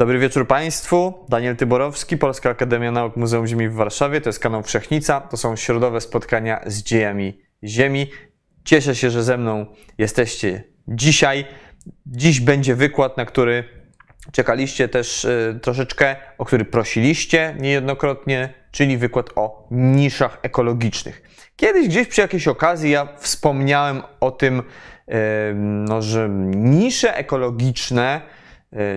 Dobry wieczór Państwu. Daniel Tyborowski, Polska Akademia Nauk Muzeum Ziemi w Warszawie. To jest kanał Wszechnica. To są środowe spotkania z dziejami Ziemi. Cieszę się, że ze mną jesteście dzisiaj. Dziś będzie wykład, na który czekaliście też y, troszeczkę, o który prosiliście niejednokrotnie, czyli wykład o niszach ekologicznych. Kiedyś gdzieś przy jakiejś okazji ja wspomniałem o tym, y, no, że nisze ekologiczne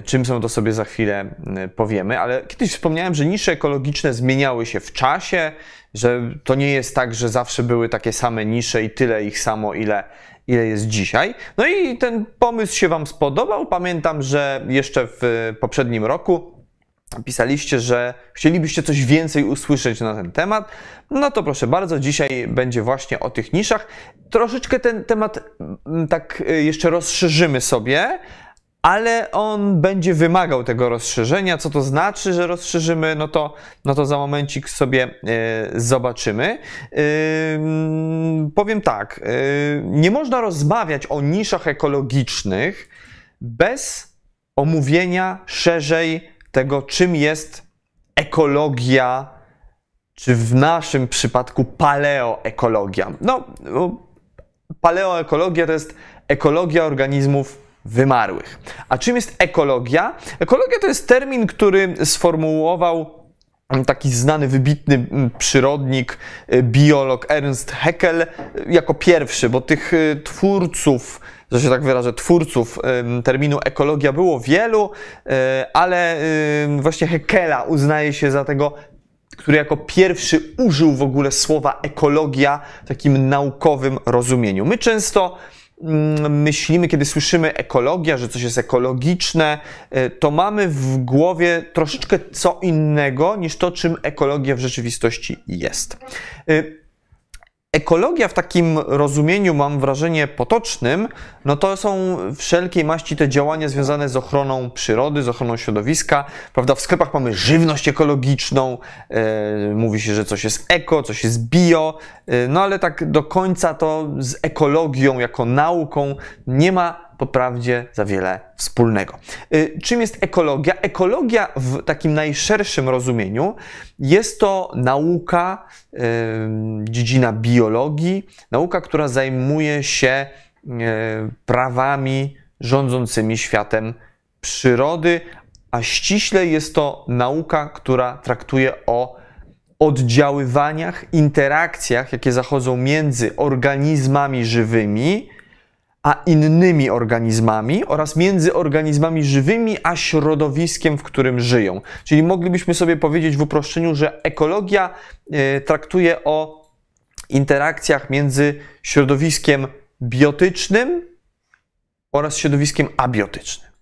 czym są to sobie za chwilę e, powiemy, ale kiedyś wspomniałem, że nisze ekologiczne zmieniały się w czasie, że to nie jest tak, że zawsze były takie same nisze i tyle ich samo, ile, ile jest dzisiaj. No i ten pomysł się Wam spodobał. Pamiętam, że jeszcze w poprzednim roku pisaliście, że chcielibyście coś więcej usłyszeć na ten temat. No to proszę bardzo, dzisiaj będzie właśnie o tych niszach. Troszeczkę ten temat mm, tak e, jeszcze rozszerzymy sobie, ale on będzie wymagał tego rozszerzenia. Co to znaczy, że rozszerzymy? No to, no to za momencik sobie y, zobaczymy. Y, powiem tak, y, nie można rozmawiać o niszach ekologicznych bez omówienia szerzej tego, czym jest ekologia, czy w naszym przypadku paleoekologia. No, paleoekologia to jest ekologia organizmów wymarłych. A czym jest ekologia? Ekologia to jest termin, który sformułował taki znany, wybitny mm, przyrodnik, y, biolog Ernst Haeckel y, jako pierwszy, bo tych y, twórców, że się tak wyrażę, twórców terminu ekologia było wielu, ale właśnie Haeckela uznaje się za tego który jako pierwszy użył w ogóle słowa ekologia w takim naukowym rozumieniu. My często myślimy, kiedy słyszymy ekologia, że coś jest ekologiczne, e, to mamy w głowie troszeczkę co innego niż to, czym ekologia w rzeczywistości jest. Ekologia w takim rozumieniu, mam wrażenie, potocznym, no to są wszelkiej maści te działania związane z ochroną przyrody, z ochroną środowiska. Prawda? W sklepach mamy żywność ekologiczną, e, mówi się, że coś jest eko, coś jest bio, e, no ale tak do końca to z ekologią jako nauką nie ma po prawdzie za wiele wspólnego. Y, czym jest ekologia? Ekologia w takim najszerszym rozumieniu jest to nauka, dziedzina biologii, nauka, która zajmuje się y, prawami rządzącymi światem przyrody, a ściśle jest to nauka, która traktuje o oddziaływaniach, interakcjach, jakie zachodzą między organizmami żywymi, a innymi organizmami oraz między organizmami żywymi a środowiskiem, w którym żyją. Czyli moglibyśmy sobie powiedzieć w uproszczeniu, że ekologia e, traktuje o interakcjach między środowiskiem biotycznym oraz środowiskiem abiotycznym.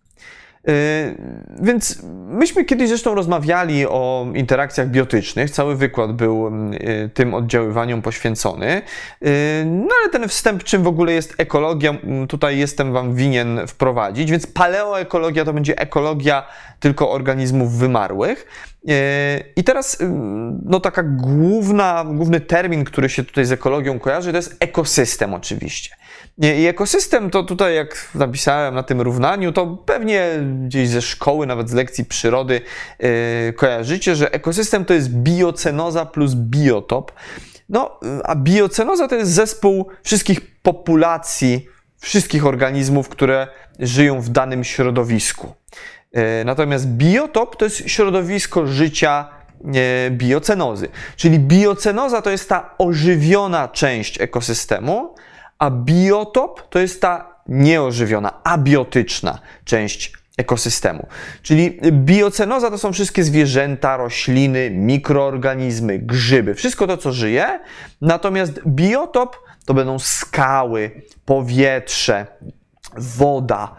Y, więc myśmy kiedyś zresztą rozmawiali o interakcjach biotycznych. Cały wykład był y, tym oddziaływaniom poświęcony. Y, no ale ten wstęp, czym w ogóle jest ekologia, tutaj jestem Wam winien wprowadzić. Więc paleoekologia to będzie ekologia tylko organizmów wymarłych. I teraz no taka główna, główny termin, który się tutaj z ekologią kojarzy, to jest ekosystem oczywiście. I ekosystem to tutaj, jak napisałem na tym równaniu, to pewnie gdzieś ze szkoły, nawet z lekcji przyrody yy, kojarzycie, że ekosystem to jest biocenoza plus biotop. No, a biocenoza to jest zespół wszystkich populacji, wszystkich organizmów, które żyją w danym środowisku. Yy, natomiast biotop to jest środowisko życia yy, biocenozy. Czyli biocenoza to jest ta ożywiona część ekosystemu, a biotop to jest ta nieożywiona, abiotyczna część ekosystemu. Czyli biocenoza to są wszystkie zwierzęta, rośliny, mikroorganizmy, grzyby, wszystko to, co żyje. Natomiast biotop to będą skały, powietrze, woda,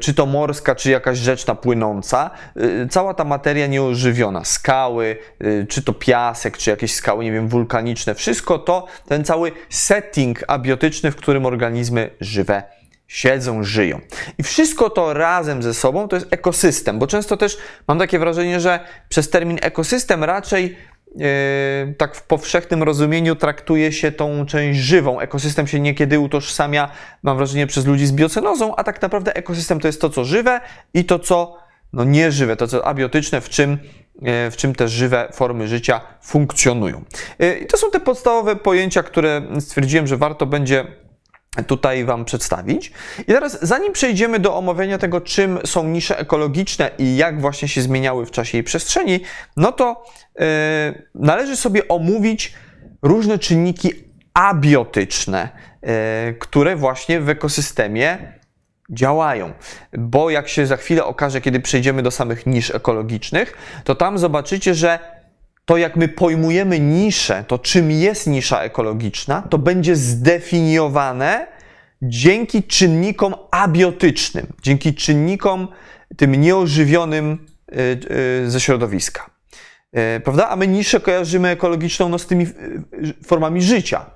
czy to morska, czy jakaś rzeczna płynąca, e, cała ta materia nieożywiona, skały, e, czy to piasek, czy jakieś skały, nie wiem, wulkaniczne, wszystko to, ten cały setting abiotyczny, w którym organizmy żywe siedzą, żyją. I wszystko to razem ze sobą to jest ekosystem, bo często też mam takie wrażenie, że przez termin ekosystem raczej tak w powszechnym rozumieniu traktuje się tą część żywą. Ekosystem się niekiedy utożsamia, mam wrażenie, przez ludzi z biocenozą, a tak naprawdę ekosystem to jest to, co żywe i to, co no nieżywe, to co abiotyczne, w czym, e, w czym te żywe formy życia funkcjonują. E, I to są te podstawowe pojęcia, które stwierdziłem, że warto będzie tutaj Wam przedstawić. I teraz, zanim przejdziemy do omawiania tego, czym są nisze ekologiczne i jak właśnie się zmieniały w czasie i przestrzeni, no to yy, należy sobie omówić różne czynniki abiotyczne, yy, które właśnie w ekosystemie działają. Bo jak się za chwilę okaże, kiedy przejdziemy do samych nisz ekologicznych, to tam zobaczycie, że to jak my pojmujemy niszę, to czym jest nisza ekologiczna, to będzie zdefiniowane dzięki czynnikom abiotycznym, dzięki czynnikom tym nieożywionym y, y, ze środowiska. Y, prawda? A my niszę kojarzymy ekologiczną no, z tymi formami życia.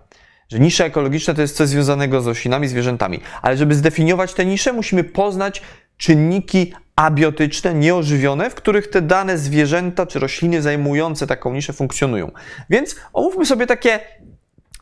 Że nisza ekologiczna to jest coś związanego z roślinami, zwierzętami. Ale żeby zdefiniować tę niszę, musimy poznać czynniki abiotyczne, nieożywione, w których te dane zwierzęta czy rośliny zajmujące taką niszę funkcjonują. Więc omówmy sobie takie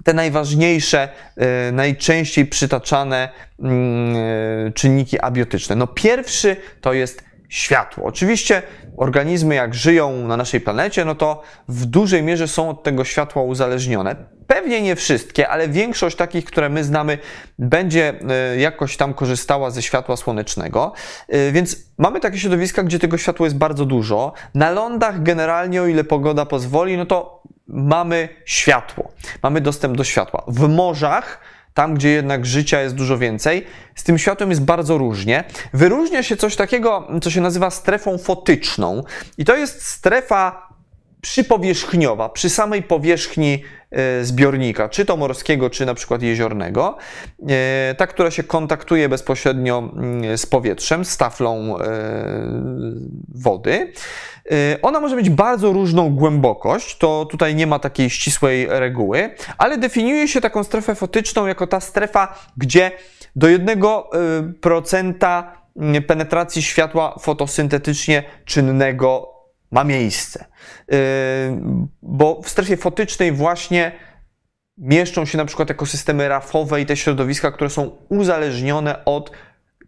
te najważniejsze, e, najczęściej przytaczane mm, e, czynniki abiotyczne. No pierwszy to jest światło. Oczywiście organizmy jak żyją na naszej planecie, no to w dużej mierze są od tego światła uzależnione. Pewnie nie wszystkie, ale większość takich, które my znamy, będzie e, jakoś tam korzystała ze światła słonecznego. E, więc mamy takie środowiska, gdzie tego światła jest bardzo dużo. Na lądach generalnie, o ile pogoda pozwoli, no to mamy światło. Mamy dostęp do światła. W morzach tam gdzie jednak życia jest dużo więcej, z tym światłem jest bardzo różnie. Wyróżnia się coś takiego, co się nazywa strefą fotyczną, i to jest strefa przypowierzchniowa, przy samej powierzchni e, zbiornika, czy to morskiego, czy na przykład jeziornego, e, ta, która się kontaktuje bezpośrednio z powietrzem, z taflą e, wody. Ona może mieć bardzo różną głębokość, to tutaj nie ma takiej ścisłej reguły, ale definiuje się taką strefę fotyczną jako ta strefa, gdzie do 1% mm, penetracji światła fotosyntetycznie czynnego ma miejsce. Yy, bo w strefie fotycznej właśnie mieszczą się na przykład ekosystemy rafowe i te środowiska, które są uzależnione od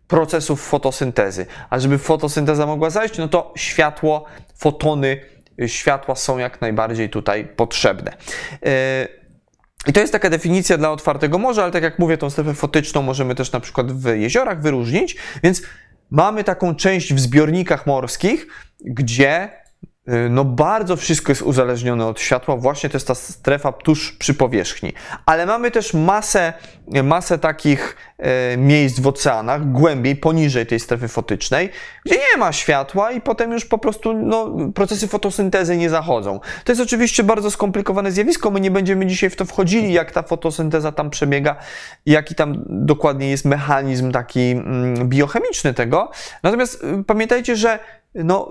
procesów fotosyntezy. A żeby fotosynteza mogła zajść, no to światło, fotony światła są jak najbardziej tutaj potrzebne. Yy, I to jest taka definicja dla otwartego morza, ale tak jak mówię, tą strefę fotyczną możemy też na przykład w jeziorach wyróżnić, więc mamy taką część w zbiornikach morskich, gdzie no bardzo wszystko jest uzależnione od światła, właśnie to jest ta strefa tuż przy powierzchni. Ale mamy też masę, masę takich miejsc w oceanach, głębiej, poniżej tej strefy fotycznej, gdzie nie ma światła i potem już po prostu no, procesy fotosyntezy nie zachodzą. To jest oczywiście bardzo skomplikowane zjawisko, my nie będziemy dzisiaj w to wchodzili, jak ta fotosynteza tam przebiega, jaki tam dokładnie jest mechanizm taki mm, biochemiczny tego. Natomiast y, pamiętajcie, że no,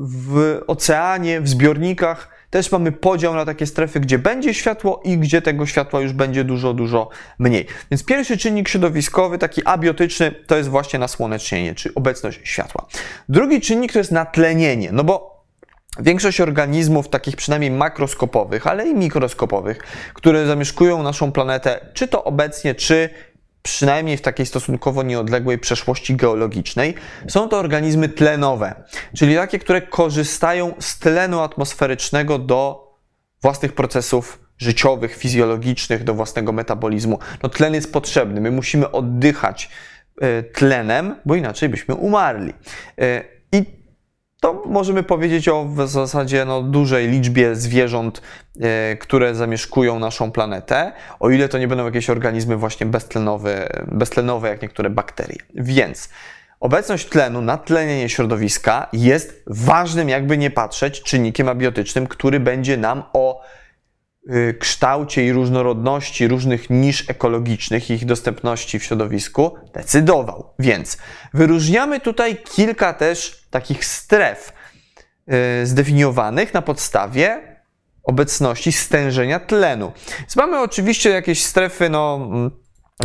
w oceanie, w zbiornikach też mamy podział na takie strefy, gdzie będzie światło i gdzie tego światła już będzie dużo, dużo mniej. Więc pierwszy czynnik środowiskowy, taki abiotyczny, to jest właśnie nasłonecznienie, czy obecność światła. Drugi czynnik to jest natlenienie, no bo Większość organizmów, takich przynajmniej makroskopowych, ale i mikroskopowych, które zamieszkują naszą planetę, czy to obecnie, czy przynajmniej w takiej stosunkowo nieodległej przeszłości geologicznej, są to organizmy tlenowe, czyli takie, które korzystają z tlenu atmosferycznego do własnych procesów życiowych, fizjologicznych, do własnego metabolizmu. No tlen jest potrzebny, my musimy oddychać e, tlenem, bo inaczej byśmy umarli. E, I to możemy powiedzieć o w zasadzie no, dużej liczbie zwierząt, e, które zamieszkują naszą planetę, o ile to nie będą jakieś organizmy właśnie beztlenowe, beztlenowe jak niektóre bakterie. Więc obecność tlenu, natlenienie środowiska jest ważnym, jakby nie patrzeć, czynnikiem abiotycznym, który będzie nam o kształcie i różnorodności różnych nisz ekologicznych i ich dostępności w środowisku decydował. Więc wyróżniamy tutaj kilka też takich stref y, zdefiniowanych na podstawie obecności stężenia tlenu. Więc mamy oczywiście jakieś strefy, no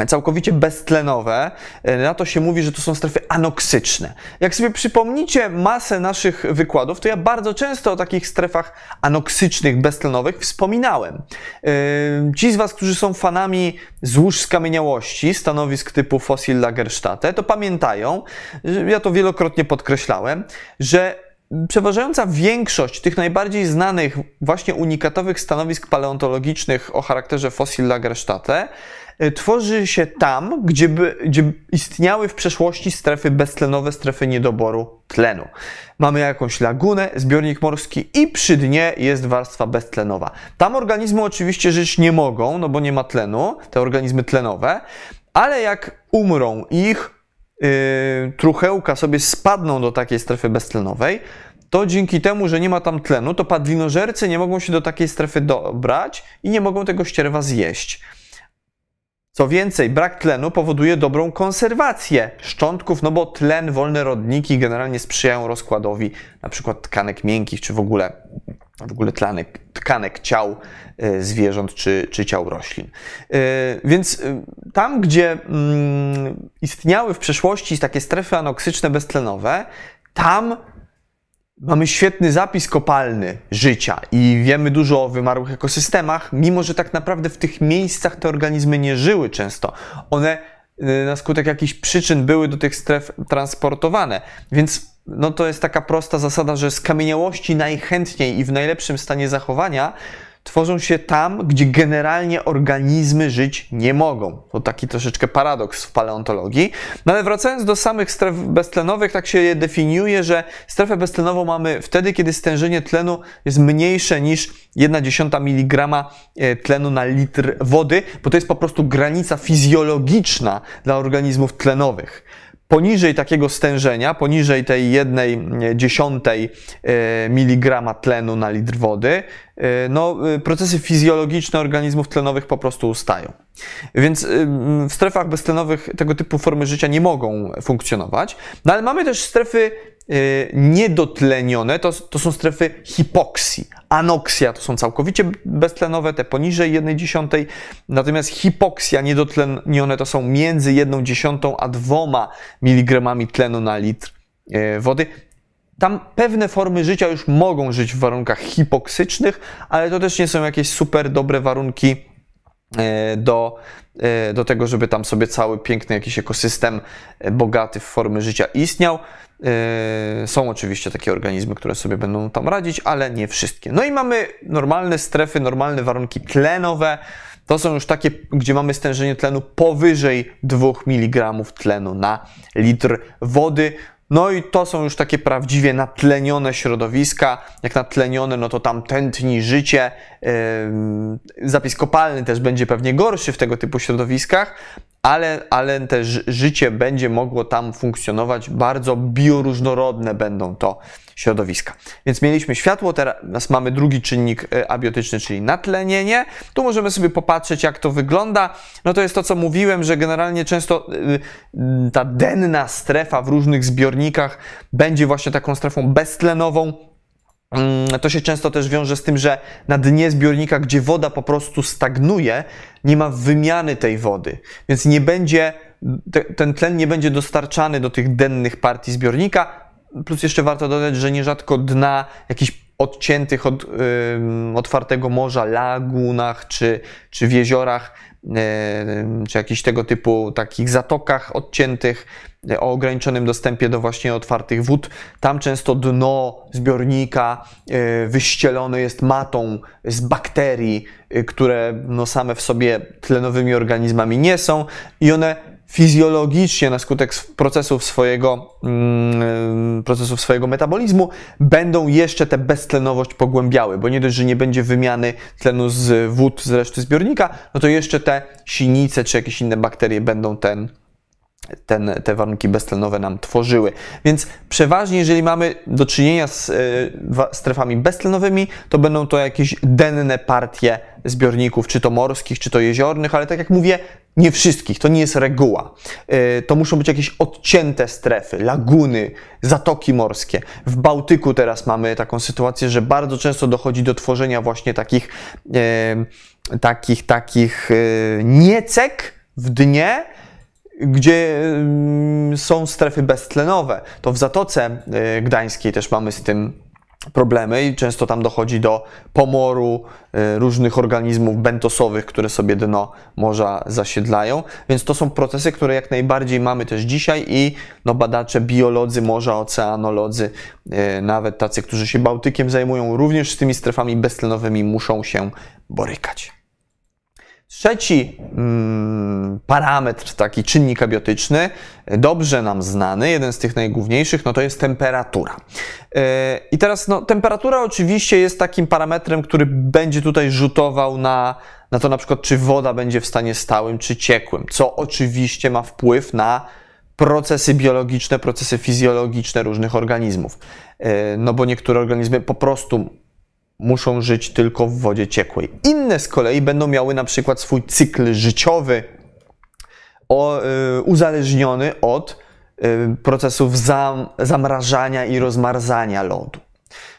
całkowicie beztlenowe, e, na to się mówi, że to są strefy anoksyczne. Jak sobie przypomnicie masę naszych wykładów, to ja bardzo często o takich strefach anoksycznych, beztlenowych wspominałem. E, ci z Was, którzy są fanami złóż skamieniałości, stanowisk typu Fossil Lagerstätte, to pamiętają, ja to wielokrotnie podkreślałem, że Przeważająca większość tych najbardziej znanych, właśnie unikatowych stanowisk paleontologicznych o charakterze Fossil Lagerstätte tworzy się tam, gdzie, by, gdzie istniały w przeszłości strefy beztlenowe, strefy niedoboru tlenu. Mamy jakąś lagunę, zbiornik morski i przy dnie jest warstwa beztlenowa. Tam organizmy oczywiście żyć nie mogą, no bo nie ma tlenu, te organizmy tlenowe, ale jak umrą ich yy, truchełka sobie spadną do takiej strefy beztlenowej, to dzięki temu, że nie ma tam tlenu, to padlinożercy nie mogą się do takiej strefy dobrać i nie mogą tego ścierwa zjeść. Co więcej, brak tlenu powoduje dobrą konserwację szczątków, no bo tlen, wolne rodniki generalnie sprzyjają rozkładowi przykład tkanek miękkich, czy w ogóle, w ogóle tlanek, tkanek ciał e, zwierząt, czy, czy ciał roślin. E, więc e, tam, gdzie mm, istniały w przeszłości takie strefy anoksyczne beztlenowe, tam Mamy świetny zapis kopalny życia i wiemy dużo o wymarłych ekosystemach, mimo że tak naprawdę w tych miejscach te organizmy nie żyły często. One y, na skutek jakichś przyczyn były do tych stref transportowane. Więc no to jest taka prosta zasada, że skamieniałości najchętniej i w najlepszym stanie zachowania tworzą się tam, gdzie generalnie organizmy żyć nie mogą. To taki troszeczkę paradoks w paleontologii. No ale wracając do samych stref beztlenowych, tak się je definiuje, że strefę beztlenową mamy wtedy, kiedy stężenie tlenu jest mniejsze niż 1,1 mg e, tlenu na litr wody, bo to jest po prostu granica fizjologiczna dla organizmów tlenowych poniżej takiego stężenia, poniżej tej jednej dziesiątej e, miligrama tlenu na litr wody, no, e, procesy fizjologiczne organizmów tlenowych po prostu ustają. Więc w strefach beztlenowych tego typu formy życia nie mogą funkcjonować. No ale mamy też strefy Y, niedotlenione to, to są strefy hipoksji. Anoksja to są całkowicie beztlenowe, te poniżej 1,1, natomiast hipoksja niedotlenione to są między 1,1 a 2 mg tlenu na litr y, wody. Tam pewne formy życia już mogą żyć w warunkach hipoksycznych, ale to też nie są jakieś super dobre warunki y, do, do tego, żeby tam sobie cały piękny jakiś ekosystem bogaty w formy życia istniał. Są oczywiście takie organizmy, które sobie będą tam radzić, ale nie wszystkie. No i mamy normalne strefy, normalne warunki tlenowe. To są już takie, gdzie mamy stężenie tlenu powyżej 2 mg tlenu na litr wody. No i to są już takie prawdziwie natlenione środowiska. Jak natlenione, no to tam tętni życie. Zapis kopalny też będzie pewnie gorszy w tego typu środowiskach, ale, ale też życie będzie mogło tam funkcjonować. Bardzo bioróżnorodne będą to środowiska. Więc mieliśmy światło, teraz mamy drugi czynnik e, abiotyczny, czyli natlenienie. Tu możemy sobie popatrzeć, jak to wygląda. No to jest to, co mówiłem, że generalnie często e, ta denna strefa w różnych zbiornikach będzie właśnie taką strefą beztlenową. Mm, to się często też wiąże z tym, że na dnie zbiornika, gdzie woda po prostu stagnuje, nie ma wymiany tej wody, więc nie będzie, ten tlen nie będzie dostarczany do tych dennych partii zbiornika. Plus jeszcze warto dodać, że nierzadko dna jakichś odciętych od otwartego morza, lagunach czy, czy w jeziorach, czy jakichś tego typu takich zatokach odciętych o ograniczonym dostępie do właśnie otwartych wód. Tam często dno zbiornika e, wyścielone jest matą z bakterii, e, które no same w sobie tlenowymi organizmami nie są i one fizjologicznie na skutek procesów swojego, mm, procesów swojego metabolizmu będą jeszcze tę beztlenowość pogłębiały, bo nie dość, że nie będzie wymiany tlenu z wód z reszty zbiornika, no to jeszcze te sinice czy jakieś inne bakterie będą ten ten, te warunki beztlenowe nam tworzyły. Więc przeważnie, jeżeli mamy do czynienia z y, strefami beztlenowymi, to będą to jakieś denne partie zbiorników, czy to morskich, czy to jeziornych, ale tak jak mówię, nie wszystkich, to nie jest reguła. Y, to muszą być jakieś odcięte strefy, laguny, zatoki morskie. W Bałtyku teraz mamy taką sytuację, że bardzo często dochodzi do tworzenia właśnie takich, y, takich, takich niecek, w dnie, gdzie mm, są strefy beztlenowe. To w Zatoce y, Gdańskiej też mamy z tym problemy i często tam dochodzi do pomoru y, różnych organizmów bentosowych, które sobie dno morza zasiedlają. Więc to są procesy, które jak najbardziej mamy też dzisiaj i no, badacze, biolodzy morza, oceanolodzy, y, nawet tacy, którzy się Bałtykiem zajmują, również z tymi strefami beztlenowymi muszą się borykać. Trzeci mm, parametr, taki czynnik abiotyczny, dobrze nam znany, jeden z tych najgłówniejszych, no to jest temperatura. Yy, I teraz no, temperatura oczywiście jest takim parametrem, który będzie tutaj rzutował na, na to na przykład, czy woda będzie w stanie stałym, czy ciekłym, co oczywiście ma wpływ na procesy biologiczne, procesy fizjologiczne różnych organizmów. Yy, no bo niektóre organizmy po prostu muszą żyć tylko w wodzie ciekłej. Inne z kolei będą miały na przykład swój cykl życiowy o, y, uzależniony od y, procesów zam, zamrażania i rozmarzania lodu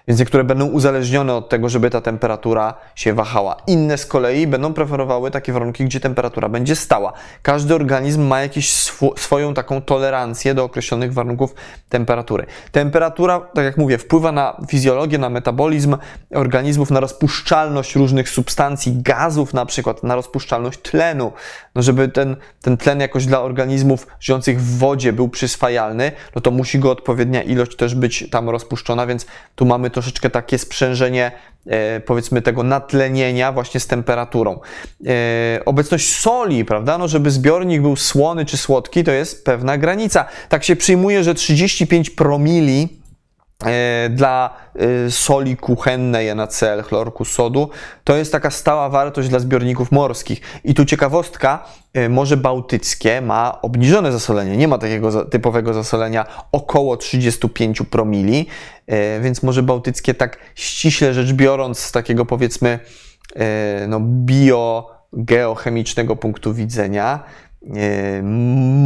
więc niektóre będą uzależnione od tego, żeby ta temperatura się wahała. Inne z kolei będą preferowały takie warunki, gdzie temperatura będzie stała. Każdy organizm ma jakąś sw swoją taką tolerancję do określonych warunków temperatury. Temperatura, tak jak mówię, wpływa na fizjologię, na metabolizm organizmów, na rozpuszczalność różnych substancji, gazów na przykład, na rozpuszczalność tlenu. No żeby ten, ten tlen jakoś dla organizmów żyjących w wodzie był przyswajalny, no to musi go odpowiednia ilość też być tam rozpuszczona, więc tu mamy troszeczkę takie sprzężenie e, powiedzmy tego natlenienia właśnie z temperaturą. E, obecność soli, prawda, no żeby zbiornik był słony czy słodki, to jest pewna granica. Tak się przyjmuje, że 35 promili dla e, soli kuchennej NaCl, chlorku sodu, to jest taka stała wartość dla zbiorników morskich. I tu ciekawostka, e, Morze Bałtyckie ma obniżone zasolenie, nie ma takiego typowego zasolenia około 35 promili, więc Morze Bałtyckie tak ściśle rzecz biorąc z takiego powiedzmy no, biogeochemicznego punktu widzenia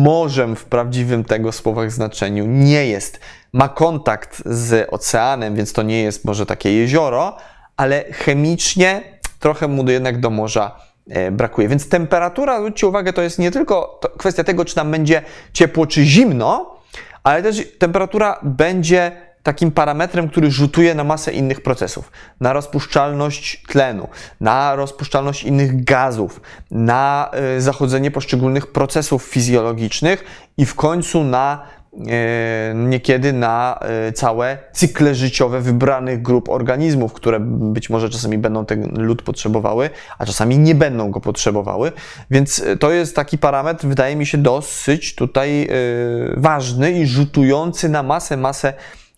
morzem w prawdziwym tego słowach znaczeniu nie jest ma kontakt z oceanem, więc to nie jest może takie jezioro, ale chemicznie trochę mu jednak do morza e, brakuje. Więc temperatura, zwróćcie uwagę, to jest nie tylko kwestia tego, czy nam będzie ciepło czy zimno, ale też temperatura będzie takim parametrem, który rzutuje na masę innych procesów, na rozpuszczalność tlenu, na rozpuszczalność innych gazów, na e, zachodzenie poszczególnych procesów fizjologicznych i w końcu na E, niekiedy na e, całe cykle życiowe wybranych grup organizmów, które być może czasami będą ten lód potrzebowały, a czasami nie będą go potrzebowały. Więc to jest taki parametr, wydaje mi się, dosyć tutaj ważny i rzutujący na masę, masę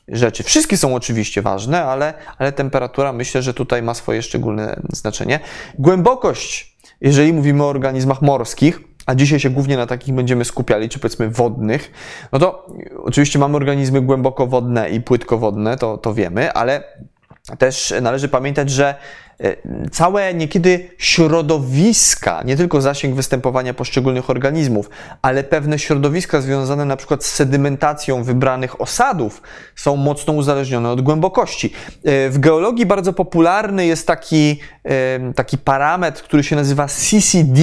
rzeczy. Wszystkie są oczywiście ważne, ale, ale temperatura myślę, że tutaj ma swoje szczególne znaczenie. Głębokość, jeżeli mówimy o organizmach morskich, a dzisiaj się głównie na takich będziemy skupiali, czy powiedzmy wodnych, no to oczywiście mamy organizmy głębokowodne i płytkowodne, to, to wiemy, ale też należy pamiętać, że całe niekiedy środowiska, nie tylko zasięg występowania poszczególnych organizmów, ale pewne środowiska związane na przykład z sedymentacją wybranych osadów są mocno uzależnione od głębokości. E, w geologii bardzo popularny jest taki, e, taki parametr, który się nazywa CCD,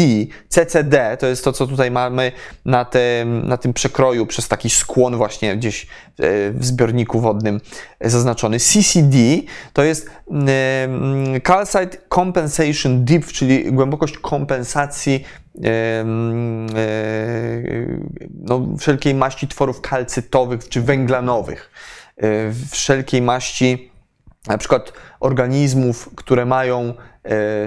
CCD, to jest to, co tutaj mamy na tym, na tym przekroju przez taki skłon właśnie gdzieś w zbiorniku wodnym zaznaczony. CCD to jest Calcite Compensation Deep, czyli głębokość kompensacji e, no, wszelkiej maści tworów kalcytowych czy węglanowych, e, wszelkiej maści na przykład organizmów, które mają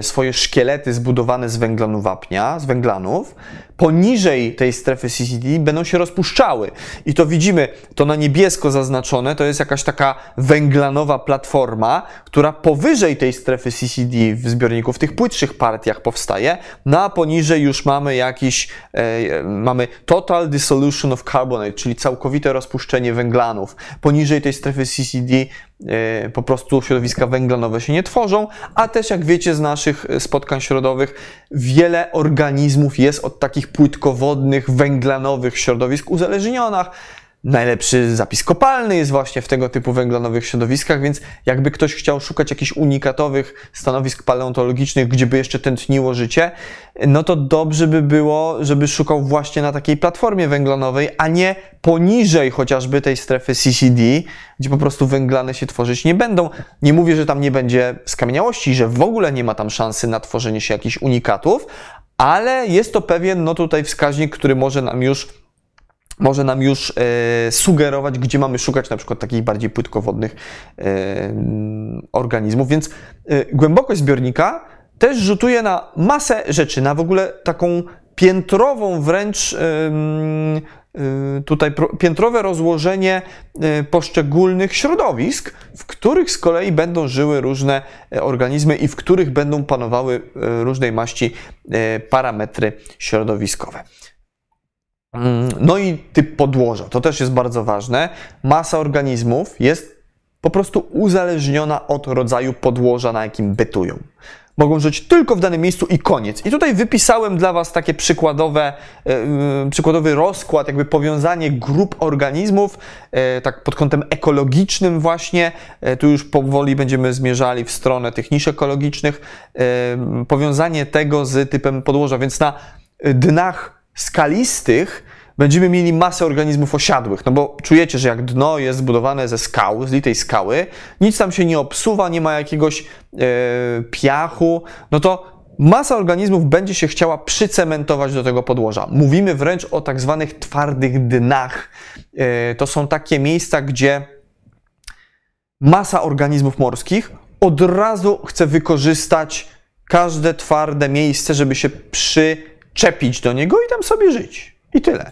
swoje szkielety zbudowane z węglanu wapnia, z węglanów, poniżej tej strefy CCD będą się rozpuszczały. I to widzimy, to na niebiesko zaznaczone, to jest jakaś taka węglanowa platforma, która powyżej tej strefy CCD w zbiorniku, w tych płytszych partiach powstaje, no a poniżej już mamy jakiś, e, mamy total dissolution of carbonate, czyli całkowite rozpuszczenie węglanów. Poniżej tej strefy CCD e, po prostu środowiska węglanowe się nie tworzą, a też jak wiecie z naszych spotkań środowych, wiele organizmów jest od takich płytkowodnych, węglanowych środowisk uzależnionych. Najlepszy zapis kopalny jest właśnie w tego typu węglonowych środowiskach, więc jakby ktoś chciał szukać jakichś unikatowych stanowisk paleontologicznych, gdzie by jeszcze tętniło życie, no to dobrze by było, żeby szukał właśnie na takiej platformie węglonowej, a nie poniżej chociażby tej strefy CCD, gdzie po prostu węglane się tworzyć nie będą. Nie mówię, że tam nie będzie skamieniałości, że w ogóle nie ma tam szansy na tworzenie się jakichś unikatów, ale jest to pewien, no tutaj wskaźnik, który może nam już może nam już e, sugerować, gdzie mamy szukać na przykład takich bardziej płytkowodnych e, organizmów. Więc e, głębokość zbiornika też rzutuje na masę rzeczy, na w ogóle taką piętrową wręcz tutaj piętrowe rozłożenie poszczególnych środowisk, w których z kolei będą żyły różne organizmy i w których będą panowały różnej maści parametry środowiskowe. Mm, no i typ podłoża, to też jest bardzo ważne. Masa organizmów jest po prostu uzależniona od rodzaju podłoża, na jakim bytują. Mogą żyć tylko w danym miejscu i koniec. I tutaj wypisałem dla Was takie przykładowe, yy, przykładowy rozkład, jakby powiązanie grup organizmów, yy, tak pod kątem ekologicznym właśnie. Yy, tu już powoli będziemy zmierzali w stronę tych nisz ekologicznych. Powiązanie tego z typem podłoża, więc na dnach skalistych będziemy mieli masę organizmów osiadłych, no bo czujecie, że jak dno jest zbudowane ze skał, z litej skały, nic tam się nie obsuwa, nie ma jakiegoś e, piachu, no to masa organizmów będzie się chciała przycementować do tego podłoża. Mówimy wręcz o tak zwanych twardych dnach. E, to są takie miejsca, gdzie masa organizmów morskich od razu chce wykorzystać każde twarde miejsce, żeby się przy czepić do niego i tam sobie żyć. I tyle.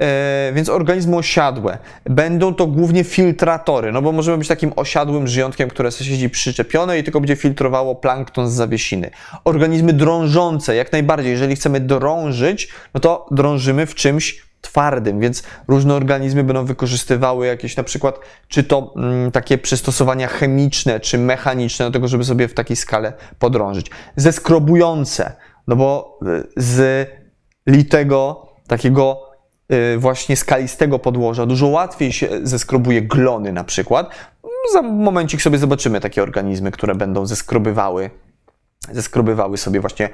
E, więc organizmy osiadłe. Będą to głównie filtratory, no bo możemy być takim osiadłym żyjątkiem, które siedzi przyczepione i tylko będzie filtrowało plankton z zawiesiny. Organizmy drążące, jak najbardziej. Jeżeli chcemy drążyć, no to drążymy w czymś twardym, więc różne organizmy będą wykorzystywały jakieś na przykład, czy to mm, takie przystosowania chemiczne, czy mechaniczne do tego, żeby sobie w takiej skale podrążyć. Zeskrobujące, no bo y, z litego, takiego y, właśnie skalistego podłoża dużo łatwiej się zeskrobuje glony na przykład. Za momencik sobie zobaczymy takie organizmy, które będą zeskrobywały zeskrobywały sobie właśnie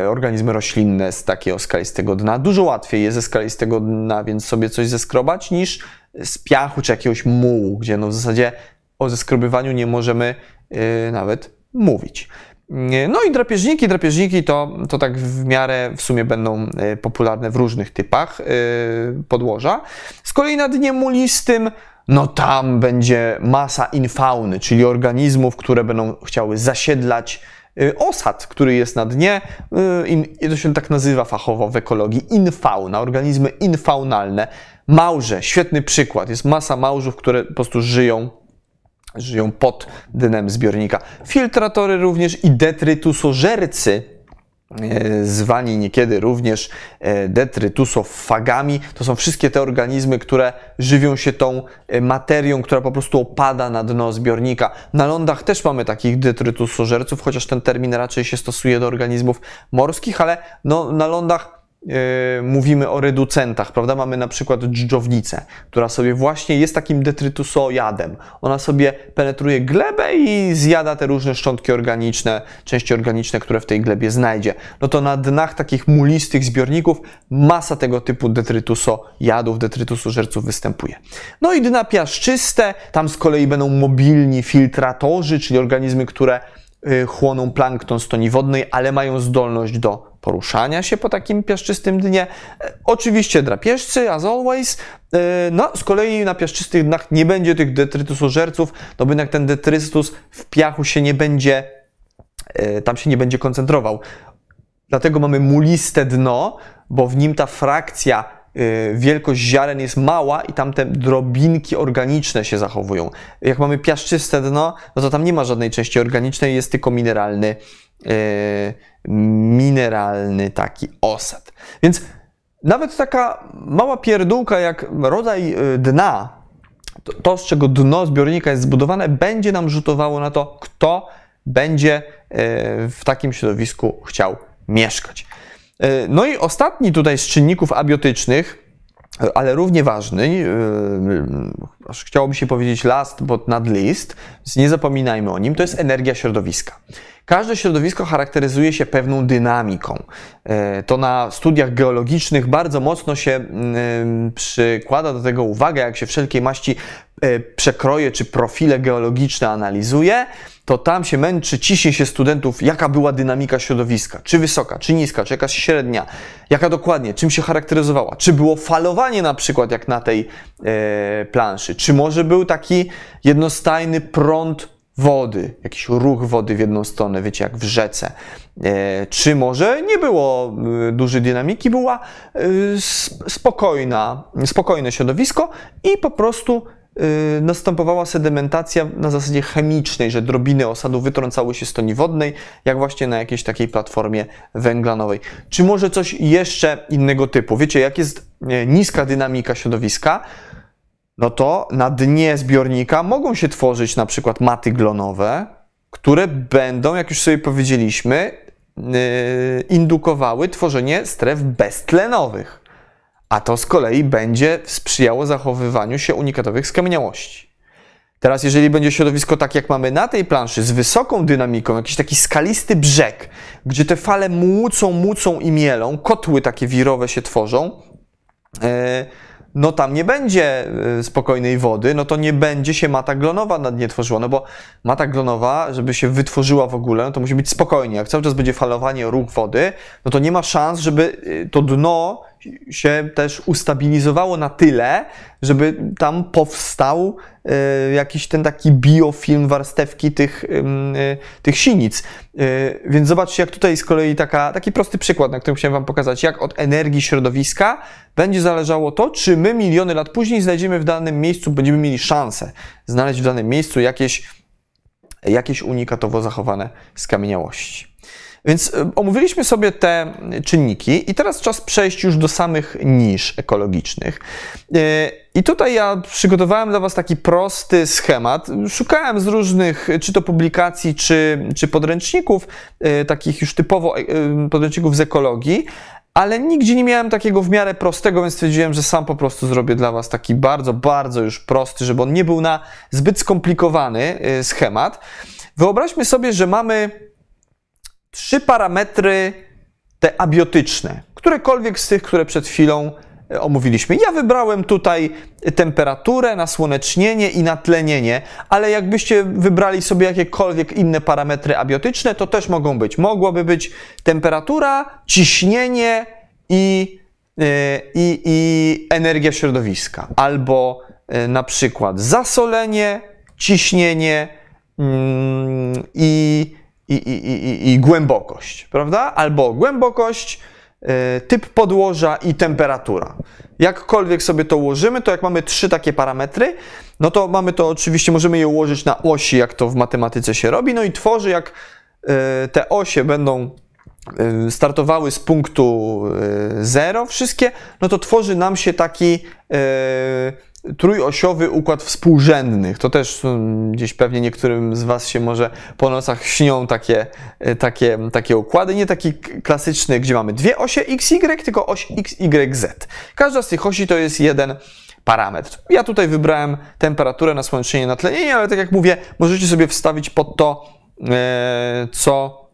e, organizmy roślinne z takiego skalistego dna. Dużo łatwiej jest ze skalistego dna, więc sobie coś zeskrobać, niż z piachu czy jakiegoś mułu, gdzie no w zasadzie o zeskrobywaniu nie możemy e, nawet mówić. No i drapieżniki, drapieżniki to, to tak w miarę w sumie będą e, popularne w różnych typach e, podłoża. Z kolei na dnie mulistym, no tam będzie masa infauny, czyli organizmów, które będą chciały zasiedlać e, osad, który jest na dnie. I to się tak nazywa fachowo w ekologii infauna, organizmy infaunalne. Małże, świetny przykład. Jest masa małżów, które po prostu żyją żyją pod dnem zbiornika. Filtratory również i detrytusożercy, e, zwani niekiedy również e, detrytusofagami. To są wszystkie te organizmy, które żywią się tą e, materią, która po prostu opada na dno zbiornika. Na lądach też mamy takich detrytusożerców, chociaż ten termin raczej się stosuje do organizmów morskich, ale no, na lądach mówimy o reducentach, prawda? Mamy na przykład dżdżownicę, która sobie właśnie jest takim detrytusojadem. Ona sobie penetruje glebę i zjada te różne szczątki organiczne, części organiczne, które w tej glebie znajdzie. No to na dnach takich mulistych zbiorników masa tego typu detrytusojadów, detrytusożerców występuje. No i dna piaszczyste, tam z kolei będą mobilni filtratorzy, czyli organizmy, które yy, chłoną plankton z toni wodnej, ale mają zdolność do poruszania się po takim piaszczystym dnie. E, oczywiście drapieżcy, as always. E, no, z kolei na piaszczystych dnach nie będzie tych detrytusożerców, no bo jednak ten detrytus w piachu się nie będzie, e, tam się nie będzie koncentrował. Dlatego mamy muliste dno, bo w nim ta frakcja wielkość ziaren jest mała i tam te drobinki organiczne się zachowują. Jak mamy piaszczyste dno, no to tam nie ma żadnej części organicznej, jest tylko mineralny mineralny taki osad. Więc nawet taka mała pierdółka jak rodzaj e, dna, to, z czego dno zbiornika jest zbudowane, będzie nam rzutowało na to, kto będzie e, w takim środowisku chciał mieszkać. No i ostatni tutaj z czynników abiotycznych, ale równie ważny, yy, aż chciałoby się powiedzieć last but not least, więc nie zapominajmy o nim, to jest energia środowiska. Każde środowisko charakteryzuje się pewną dynamiką. Yy, to na studiach geologicznych bardzo mocno się yy, przykłada do tego uwagę, jak się wszelkiej maści przekroje czy profile geologiczne analizuje, to tam się męczy, ciśnie się studentów, jaka była dynamika środowiska, czy wysoka, czy niska, czy jakaś średnia, jaka dokładnie, czym się charakteryzowała, czy było falowanie na przykład jak na tej e, planszy, czy może był taki jednostajny prąd wody, jakiś ruch wody w jedną stronę, wiecie, jak w rzece. E, czy może nie było e, dużej dynamiki, była e, spokojna, spokojne środowisko i po prostu następowała sedymentacja na zasadzie chemicznej, że drobiny osadu wytrącały się z toni wodnej, jak właśnie na jakiejś takiej platformie węglanowej. Czy może coś jeszcze innego typu? Wiecie, jak jest niska dynamika środowiska, no to na dnie zbiornika mogą się tworzyć na przykład maty glonowe, które będą, jak już sobie powiedzieliśmy, yy, indukowały tworzenie stref beztlenowych a to z kolei będzie sprzyjało zachowywaniu się unikatowych skamieniałości. Teraz, jeżeli będzie środowisko tak, jak mamy na tej planszy, z wysoką dynamiką, jakiś taki skalisty brzeg, gdzie te fale młócą, młócą i mielą, kotły takie wirowe się tworzą, yy, no tam nie będzie y, spokojnej wody, no to nie będzie się mata glonowa na dnie tworzyła, no bo mata glonowa, żeby się wytworzyła w ogóle, no to musi być spokojnie. Jak cały czas będzie falowanie, ruch wody, no to nie ma szans, żeby y, to dno się też ustabilizowało na tyle, żeby tam powstał y, jakiś ten taki biofilm warstewki tych, tych sinic. Więc zobaczcie, jak tutaj z kolei taka, taki prosty przykład, na którym chciałem Wam pokazać, jak od energii środowiska będzie zależało to, czy my miliony lat później znajdziemy w danym miejscu, będziemy mieli szansę znaleźć w danym miejscu jakieś, jakieś unikatowo zachowane skamieniałości. Więc e, omówiliśmy sobie te czynniki i teraz czas przejść już do samych nisz ekologicznych. E, I tutaj ja przygotowałem dla Was taki prosty schemat. Szukałem z różnych, czy to publikacji, czy, czy podręczników, e, takich już typowo podręczników z ekologii, ale nigdzie nie miałem takiego w miarę prostego, więc stwierdziłem, że sam po prostu zrobię dla Was taki bardzo, bardzo już prosty, żeby on nie był na zbyt skomplikowany schemat. Wyobraźmy sobie, że mamy trzy parametry te abiotyczne, którekolwiek z tych, które przed chwilą omówiliśmy. Ja wybrałem tutaj temperaturę, nasłonecznienie i natlenienie, ale jakbyście wybrali sobie jakiekolwiek inne parametry abiotyczne, to też mogą być. Mogłaby być temperatura, ciśnienie i, e, i, i energia środowiska, albo e, na przykład zasolenie, ciśnienie mm, i, i, i, i, i głębokość, prawda? Albo głębokość, E, typ podłoża i temperatura. Jakkolwiek sobie to ułożymy, to jak mamy trzy takie parametry, no to mamy to oczywiście, możemy je ułożyć na osi, jak to w matematyce się robi, no i tworzy, jak e, te osie będą e, startowały z punktu 0 wszystkie, no to tworzy nam się taki trójosiowy układ współrzędnych. To też gdzieś pewnie niektórym z Was się może po nocach śnią takie, e, takie, takie układy. Nie taki klasyczny, gdzie mamy dwie osie XY, tylko oś XYZ. Każda z tych osi to jest jeden parametr. Ja tutaj wybrałem temperaturę, nasłonecznienie, natlenienie, ale tak jak mówię, możecie sobie wstawić pod to, e, co,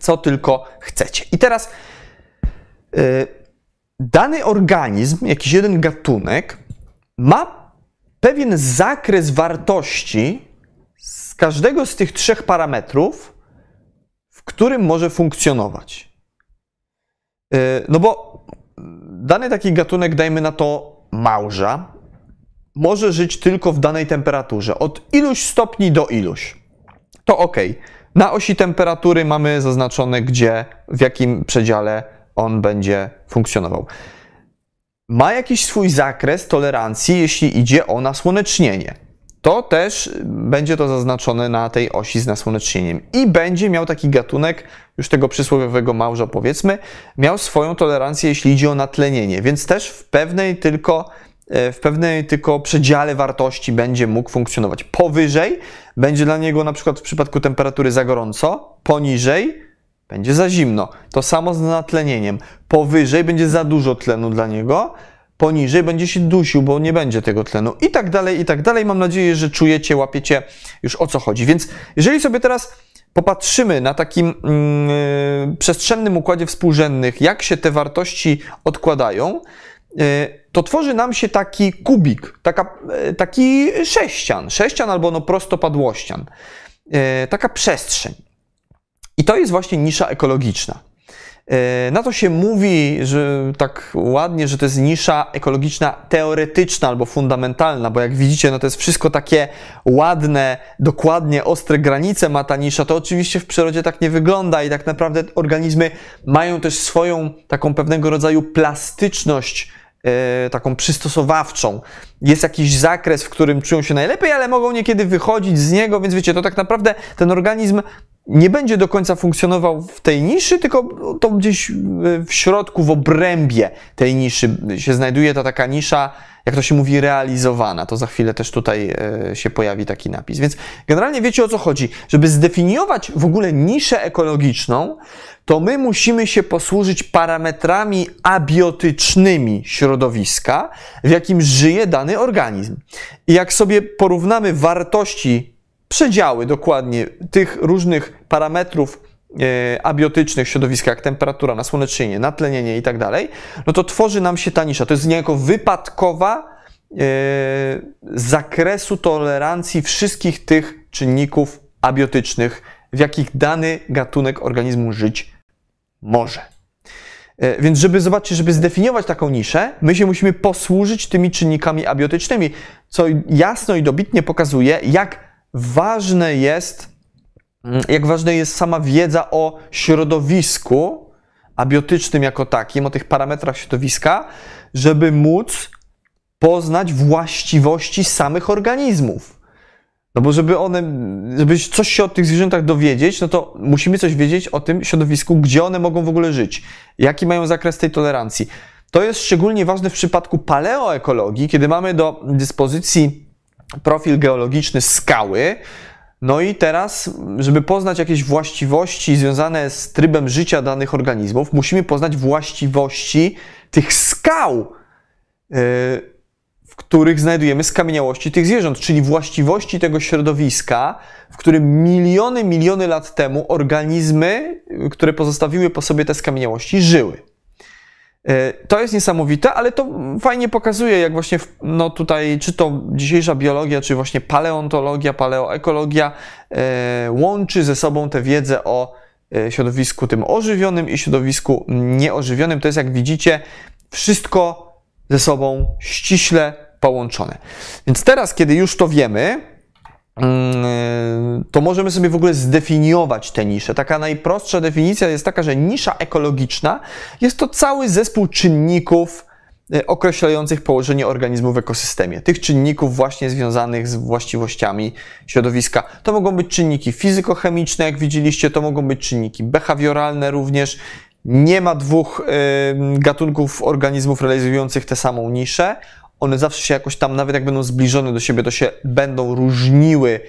co tylko chcecie. I teraz e, dany organizm, jakiś jeden gatunek, ma pewien zakres wartości z każdego z tych trzech parametrów, w którym może funkcjonować. E, no bo dany taki gatunek, dajmy na to małża, może żyć tylko w danej temperaturze, od iluś stopni do iluś. To ok. Na osi temperatury mamy zaznaczone, gdzie, w jakim przedziale on będzie funkcjonował ma jakiś swój zakres tolerancji, jeśli idzie o nasłonecznienie. To też będzie to zaznaczone na tej osi z nasłonecznieniem. I będzie miał taki gatunek, już tego przysłowiowego małża powiedzmy, miał swoją tolerancję, jeśli idzie o natlenienie, więc też w pewnej tylko e, w pewnej tylko przedziale wartości będzie mógł funkcjonować. Powyżej będzie dla niego na przykład w przypadku temperatury za gorąco, poniżej będzie za zimno. To samo z natlenieniem. Powyżej będzie za dużo tlenu dla niego, poniżej, będzie się dusił, bo nie będzie tego tlenu i tak dalej, i tak dalej. Mam nadzieję, że czujecie, łapiecie już o co chodzi. Więc jeżeli sobie teraz popatrzymy na takim yy, przestrzennym układzie współrzędnych, jak się te wartości odkładają, yy, to tworzy nam się taki kubik, taka, yy, taki sześcian, sześcian albo no prostopadłościan, yy, taka przestrzeń. I to jest właśnie nisza ekologiczna. E, na to się mówi, że tak ładnie, że to jest nisza ekologiczna teoretyczna albo fundamentalna, bo jak widzicie, no to jest wszystko takie ładne, dokładnie ostre granice ma ta nisza. To oczywiście w przyrodzie tak nie wygląda i tak naprawdę organizmy mają też swoją taką pewnego rodzaju plastyczność e, taką przystosowawczą. Jest jakiś zakres, w którym czują się najlepiej, ale mogą niekiedy wychodzić z niego, więc wiecie, to tak naprawdę ten organizm nie będzie do końca funkcjonował w tej niszy, tylko to gdzieś w środku, w obrębie tej niszy się znajduje ta taka nisza, jak to się mówi, realizowana. To za chwilę też tutaj e, się pojawi taki napis. Więc generalnie wiecie o co chodzi. Żeby zdefiniować w ogóle niszę ekologiczną, to my musimy się posłużyć parametrami abiotycznymi środowiska, w jakim żyje dany organizm. I jak sobie porównamy wartości przedziały dokładnie tych różnych parametrów e, abiotycznych środowiska, jak temperatura, nasłonecznienie, natlenienie i tak dalej, no to tworzy nam się ta nisza. To jest niejako wypadkowa e, zakresu tolerancji wszystkich tych czynników abiotycznych, w jakich dany gatunek organizmu żyć może. E, więc żeby zobaczyć, żeby zdefiniować taką niszę, my się musimy posłużyć tymi czynnikami abiotycznymi, co jasno i dobitnie pokazuje, jak ważne jest, mm, jak ważna jest sama wiedza o środowisku abiotycznym jako takim, o tych parametrach środowiska, żeby móc poznać właściwości samych organizmów. No bo żeby one, żeby coś się o tych zwierzętach dowiedzieć, no to musimy coś wiedzieć o tym środowisku, gdzie one mogą w ogóle żyć, jaki mają zakres tej tolerancji. To jest szczególnie ważne w przypadku paleoekologii, kiedy mamy do dyspozycji profil geologiczny skały. No i teraz, żeby poznać jakieś właściwości związane z trybem życia danych organizmów, musimy poznać właściwości tych skał, yy, w których znajdujemy skamieniałości tych zwierząt, czyli właściwości tego środowiska, w którym miliony, miliony lat temu organizmy, które pozostawiły po sobie te skamieniałości, żyły. E, to jest niesamowite, ale to fajnie pokazuje, jak właśnie no tutaj, czy to dzisiejsza biologia, czy właśnie paleontologia, paleoekologia e, łączy ze sobą tę wiedzę o e, środowisku tym ożywionym i środowisku nieożywionym. To jest, jak widzicie, wszystko ze sobą ściśle połączone. Więc teraz, kiedy już to wiemy, Mm, to możemy sobie w ogóle zdefiniować te nisze. Taka najprostsza definicja jest taka, że nisza ekologiczna jest to cały zespół czynników e, określających położenie organizmu w ekosystemie. Tych czynników właśnie związanych z właściwościami środowiska. To mogą być czynniki fizykochemiczne, jak widzieliście, to mogą być czynniki behawioralne również. Nie ma dwóch y, gatunków organizmów realizujących tę samą niszę one zawsze się jakoś tam, nawet jak będą zbliżone do siebie, to się będą różniły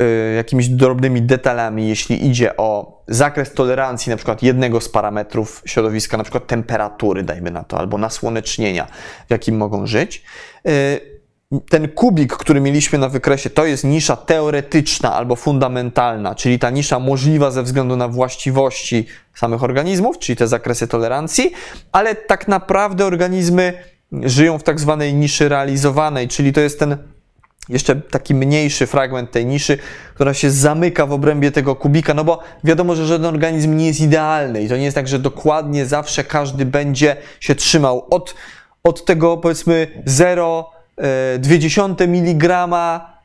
y, jakimiś drobnymi detalami, jeśli idzie o zakres tolerancji na przykład jednego z parametrów środowiska, na przykład temperatury, dajmy na to, albo nasłonecznienia, w jakim mogą żyć. Y, ten kubik, który mieliśmy na wykresie, to jest nisza teoretyczna albo fundamentalna, czyli ta nisza możliwa ze względu na właściwości samych organizmów, czyli te zakresy tolerancji, ale tak naprawdę organizmy żyją w tak zwanej niszy realizowanej, czyli to jest ten jeszcze taki mniejszy fragment tej niszy, która się zamyka w obrębie tego kubika, no bo wiadomo, że żaden organizm nie jest idealny i to nie jest tak, że dokładnie zawsze każdy będzie się trzymał od, od tego powiedzmy 0,2 mg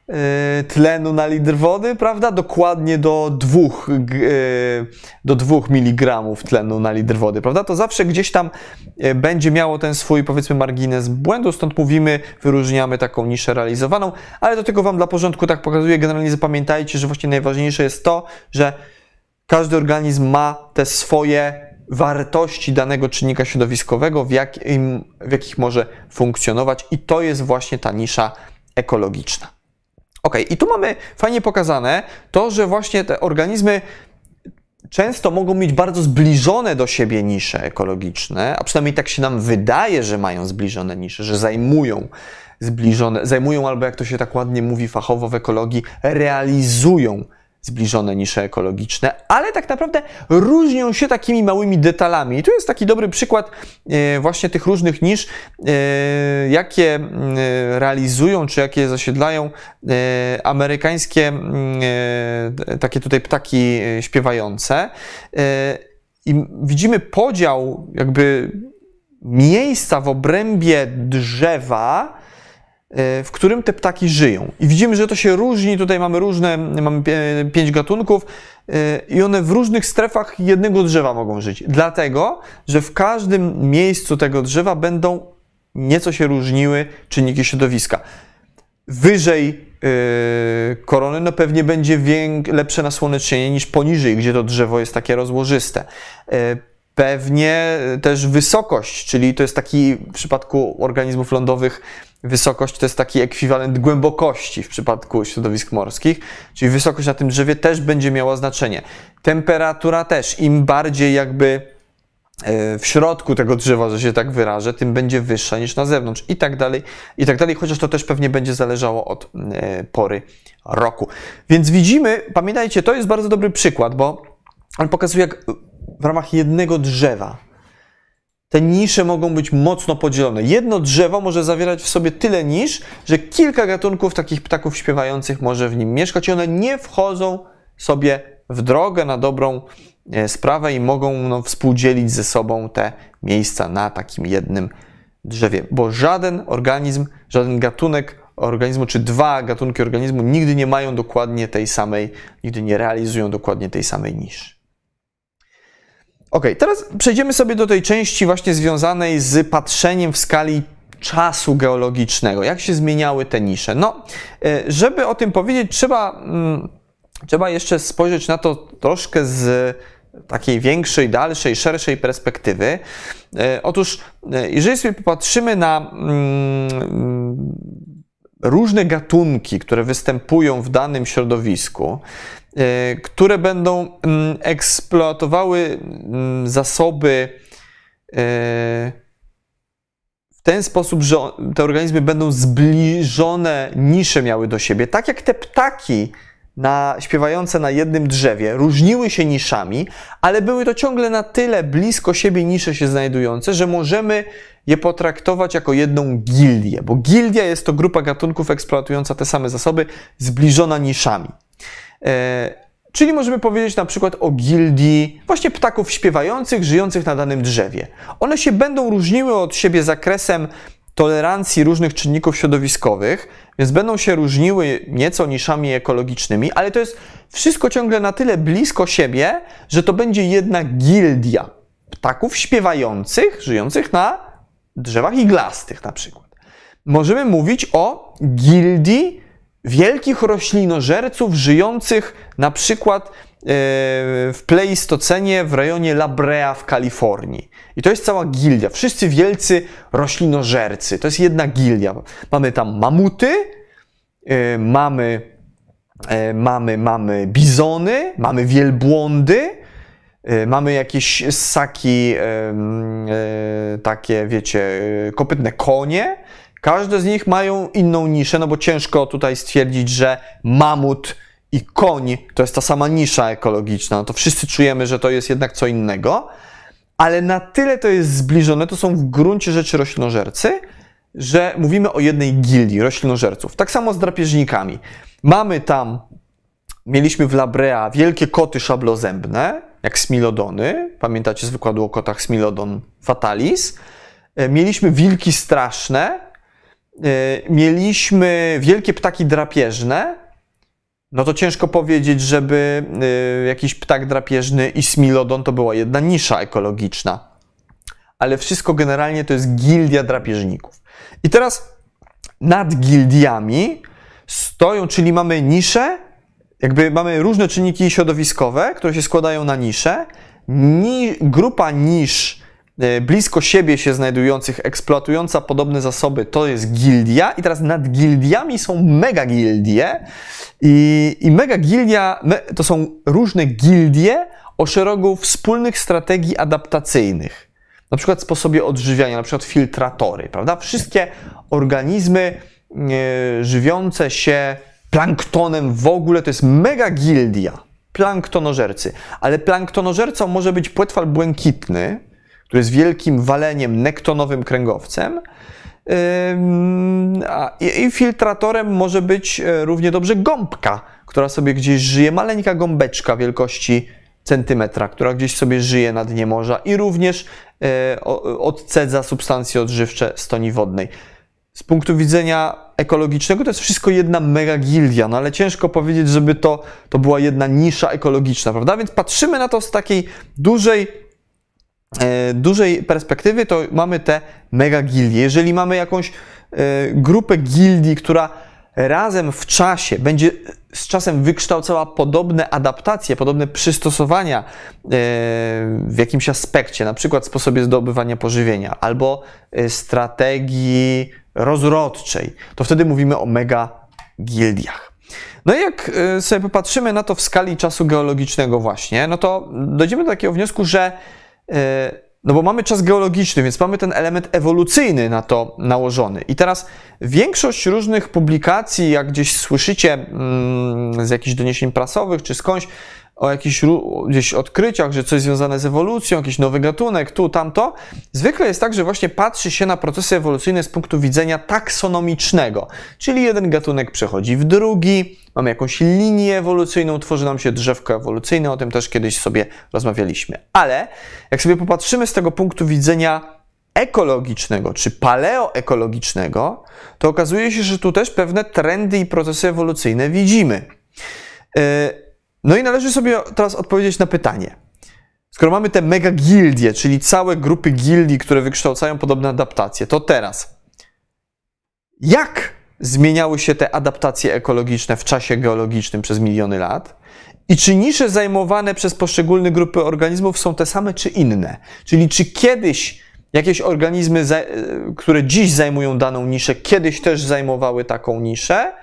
E, tlenu na litr wody, prawda? Dokładnie do 2, e, do 2 mg tlenu na litr wody, prawda? To zawsze gdzieś tam e, będzie miało ten swój, powiedzmy, margines błędu, stąd mówimy, wyróżniamy taką niszę realizowaną, ale do tego Wam dla porządku tak pokazuję. Generalnie zapamiętajcie, że właśnie najważniejsze jest to, że każdy organizm ma te swoje wartości danego czynnika środowiskowego, w, jakim, w jakich może funkcjonować i to jest właśnie ta nisza ekologiczna. Ok, i tu mamy fajnie pokazane to, że właśnie te organizmy często mogą mieć bardzo zbliżone do siebie nisze ekologiczne, a przynajmniej tak się nam wydaje, że mają zbliżone nisze, że zajmują zbliżone, zajmują albo jak to się tak ładnie mówi fachowo w ekologii, realizują zbliżone nisze ekologiczne, ale tak naprawdę różnią się takimi małymi detalami. I tu jest taki dobry przykład e, właśnie tych różnych nisz, e, jakie e, realizują, czy jakie zasiedlają amerykańskie takie tutaj ptaki śpiewające. I widzimy podział jakby miejsca w obrębie drzewa, w którym te ptaki żyją. I widzimy, że to się różni. Tutaj mamy różne, mamy pięć gatunków e, i one w różnych strefach jednego drzewa mogą żyć. Dlatego, że w każdym miejscu tego drzewa będą nieco się różniły czynniki środowiska. Wyżej yy, korony, no pewnie będzie lepsze nasłonecznienie niż poniżej, gdzie to drzewo jest takie rozłożyste. Yy, pewnie też wysokość, czyli to jest taki w przypadku organizmów lądowych wysokość to jest taki ekwiwalent głębokości w przypadku środowisk morskich, czyli wysokość na tym drzewie też będzie miała znaczenie. Temperatura też, im bardziej jakby e, w środku tego drzewa, że się tak wyrażę, tym będzie wyższa niż na zewnątrz i tak dalej, i tak dalej, chociaż to też pewnie będzie zależało od e, pory roku. Więc widzimy, pamiętajcie, to jest bardzo dobry przykład, bo on pokazuje, jak w ramach jednego drzewa te nisze mogą być mocno podzielone. Jedno drzewo może zawierać w sobie tyle nisz, że kilka gatunków takich ptaków śpiewających może w nim mieszkać i one nie wchodzą sobie w drogę na dobrą e, sprawę i mogą no, współdzielić ze sobą te miejsca na takim jednym drzewie, bo żaden organizm, żaden gatunek organizmu, czy dwa gatunki organizmu nigdy nie mają dokładnie tej samej, nigdy nie realizują dokładnie tej samej niszy. Ok, teraz przejdziemy sobie do tej części właśnie związanej z patrzeniem w skali czasu geologicznego. Jak się zmieniały te nisze? No, e, żeby o tym powiedzieć, trzeba, mm, trzeba jeszcze spojrzeć na to troszkę z takiej większej, dalszej, szerszej perspektywy. E, otóż, e, jeżeli sobie popatrzymy na mm, różne gatunki, które występują w danym środowisku, które będą mm, eksploatowały mm, zasoby e, w ten sposób, że te organizmy będą zbliżone nisze miały do siebie. Tak jak te ptaki na, śpiewające na jednym drzewie różniły się niszami, ale były to ciągle na tyle blisko siebie nisze się znajdujące, że możemy je potraktować jako jedną gildię, bo gildia jest to grupa gatunków eksploatująca te same zasoby, zbliżona niszami. E, czyli możemy powiedzieć na przykład o gildii właśnie ptaków śpiewających, żyjących na danym drzewie. One się będą różniły od siebie zakresem tolerancji różnych czynników środowiskowych, więc będą się różniły nieco niszami ekologicznymi, ale to jest wszystko ciągle na tyle blisko siebie, że to będzie jedna gildia ptaków śpiewających, żyjących na drzewach iglastych na przykład. Możemy mówić o gildii wielkich roślinożerców żyjących na przykład e, w Pleistocenie w rejonie La Brea w Kalifornii. I to jest cała gildia. Wszyscy wielcy roślinożercy. To jest jedna gildia. Mamy tam mamuty, e, mamy, e, mamy, mamy bizony, mamy wielbłądy, mamy jakieś ssaki takie, wiecie, kopytne konie, Każde z nich mają inną niszę, no bo ciężko tutaj stwierdzić, że mamut i koń to jest ta sama nisza ekologiczna. No to wszyscy czujemy, że to jest jednak co innego, ale na tyle to jest zbliżone, to są w gruncie rzeczy roślinożercy, że mówimy o jednej gildii roślinożerców. Tak samo z drapieżnikami. Mamy tam, mieliśmy w Labrea wielkie koty szablozębne, jak smilodony. Pamiętacie z wykładu o kotach smilodon fatalis. E, mieliśmy wilki straszne, mieliśmy wielkie ptaki drapieżne, no to ciężko powiedzieć, żeby e, jakiś ptak drapieżny i smilodon to była jedna nisza ekologiczna. Ale wszystko generalnie to jest gildia drapieżników. I teraz nad gildiami stoją, czyli mamy nisze, jakby mamy różne czynniki środowiskowe, które się składają na nisze. Ni grupa nisz e, blisko siebie się znajdujących, eksploatująca podobne zasoby, to jest gildia. I teraz nad gildiami są mega gildie. I, i mega gildia to są różne gildie o szeregu wspólnych strategii adaptacyjnych. Na przykład sposobie odżywiania, na przykład filtratory, prawda? Wszystkie organizmy e, żywiące się planktonem w ogóle to jest mega gildia planktonożercy. Ale planktonożercą może być płetwal błękitny, który jest wielkim waleniem nektonowym kręgowcem. I filtratorem może być e, równie dobrze gąbka, która sobie gdzieś żyje, maleńka gąbeczka wielkości centymetra, która gdzieś sobie żyje na dnie morza i również e, odcedza substancje odżywcze stoni wodnej. Z punktu widzenia ekologicznego to jest wszystko jedna mega gildia, no ale ciężko powiedzieć, żeby to, to była jedna nisza ekologiczna, prawda? Więc patrzymy na to z takiej dużej, dużej perspektywy, to mamy te mega gildie. Jeżeli mamy jakąś e, grupę gildii, która razem w czasie będzie z czasem wykształcała podobne adaptacje, podobne przystosowania e, w jakimś aspekcie, na przykład sposobie zdobywania pożywienia albo e, strategii rozrodczej, to wtedy mówimy o mega gildiach. No i jak e, sobie popatrzymy na to w skali czasu geologicznego właśnie, no to dojdziemy do takiego wniosku, że no bo mamy czas geologiczny, więc mamy ten element ewolucyjny na to nałożony. I teraz większość różnych publikacji, jak gdzieś słyszycie mm, z jakichś doniesień prasowych czy skądś, o jakichś gdzieś odkryciach, że coś związane z ewolucją, jakiś nowy gatunek, tu, tamto. Zwykle jest tak, że właśnie patrzy się na procesy ewolucyjne z punktu widzenia taksonomicznego, czyli jeden gatunek przechodzi w drugi, mamy jakąś linię ewolucyjną, tworzy nam się drzewko ewolucyjne, o tym też kiedyś sobie rozmawialiśmy. Ale jak sobie popatrzymy z tego punktu widzenia ekologicznego czy paleoekologicznego, to okazuje się, że tu też pewne trendy i procesy ewolucyjne widzimy. Yy, no i należy sobie teraz odpowiedzieć na pytanie. Skoro mamy te mega gildie, czyli całe grupy gildii, które wykształcają podobne adaptacje, to teraz jak zmieniały się te adaptacje ekologiczne w czasie geologicznym przez miliony lat? I czy nisze zajmowane przez poszczególne grupy organizmów są te same czy inne? Czyli czy kiedyś jakieś organizmy, które dziś zajmują daną niszę, kiedyś też zajmowały taką niszę?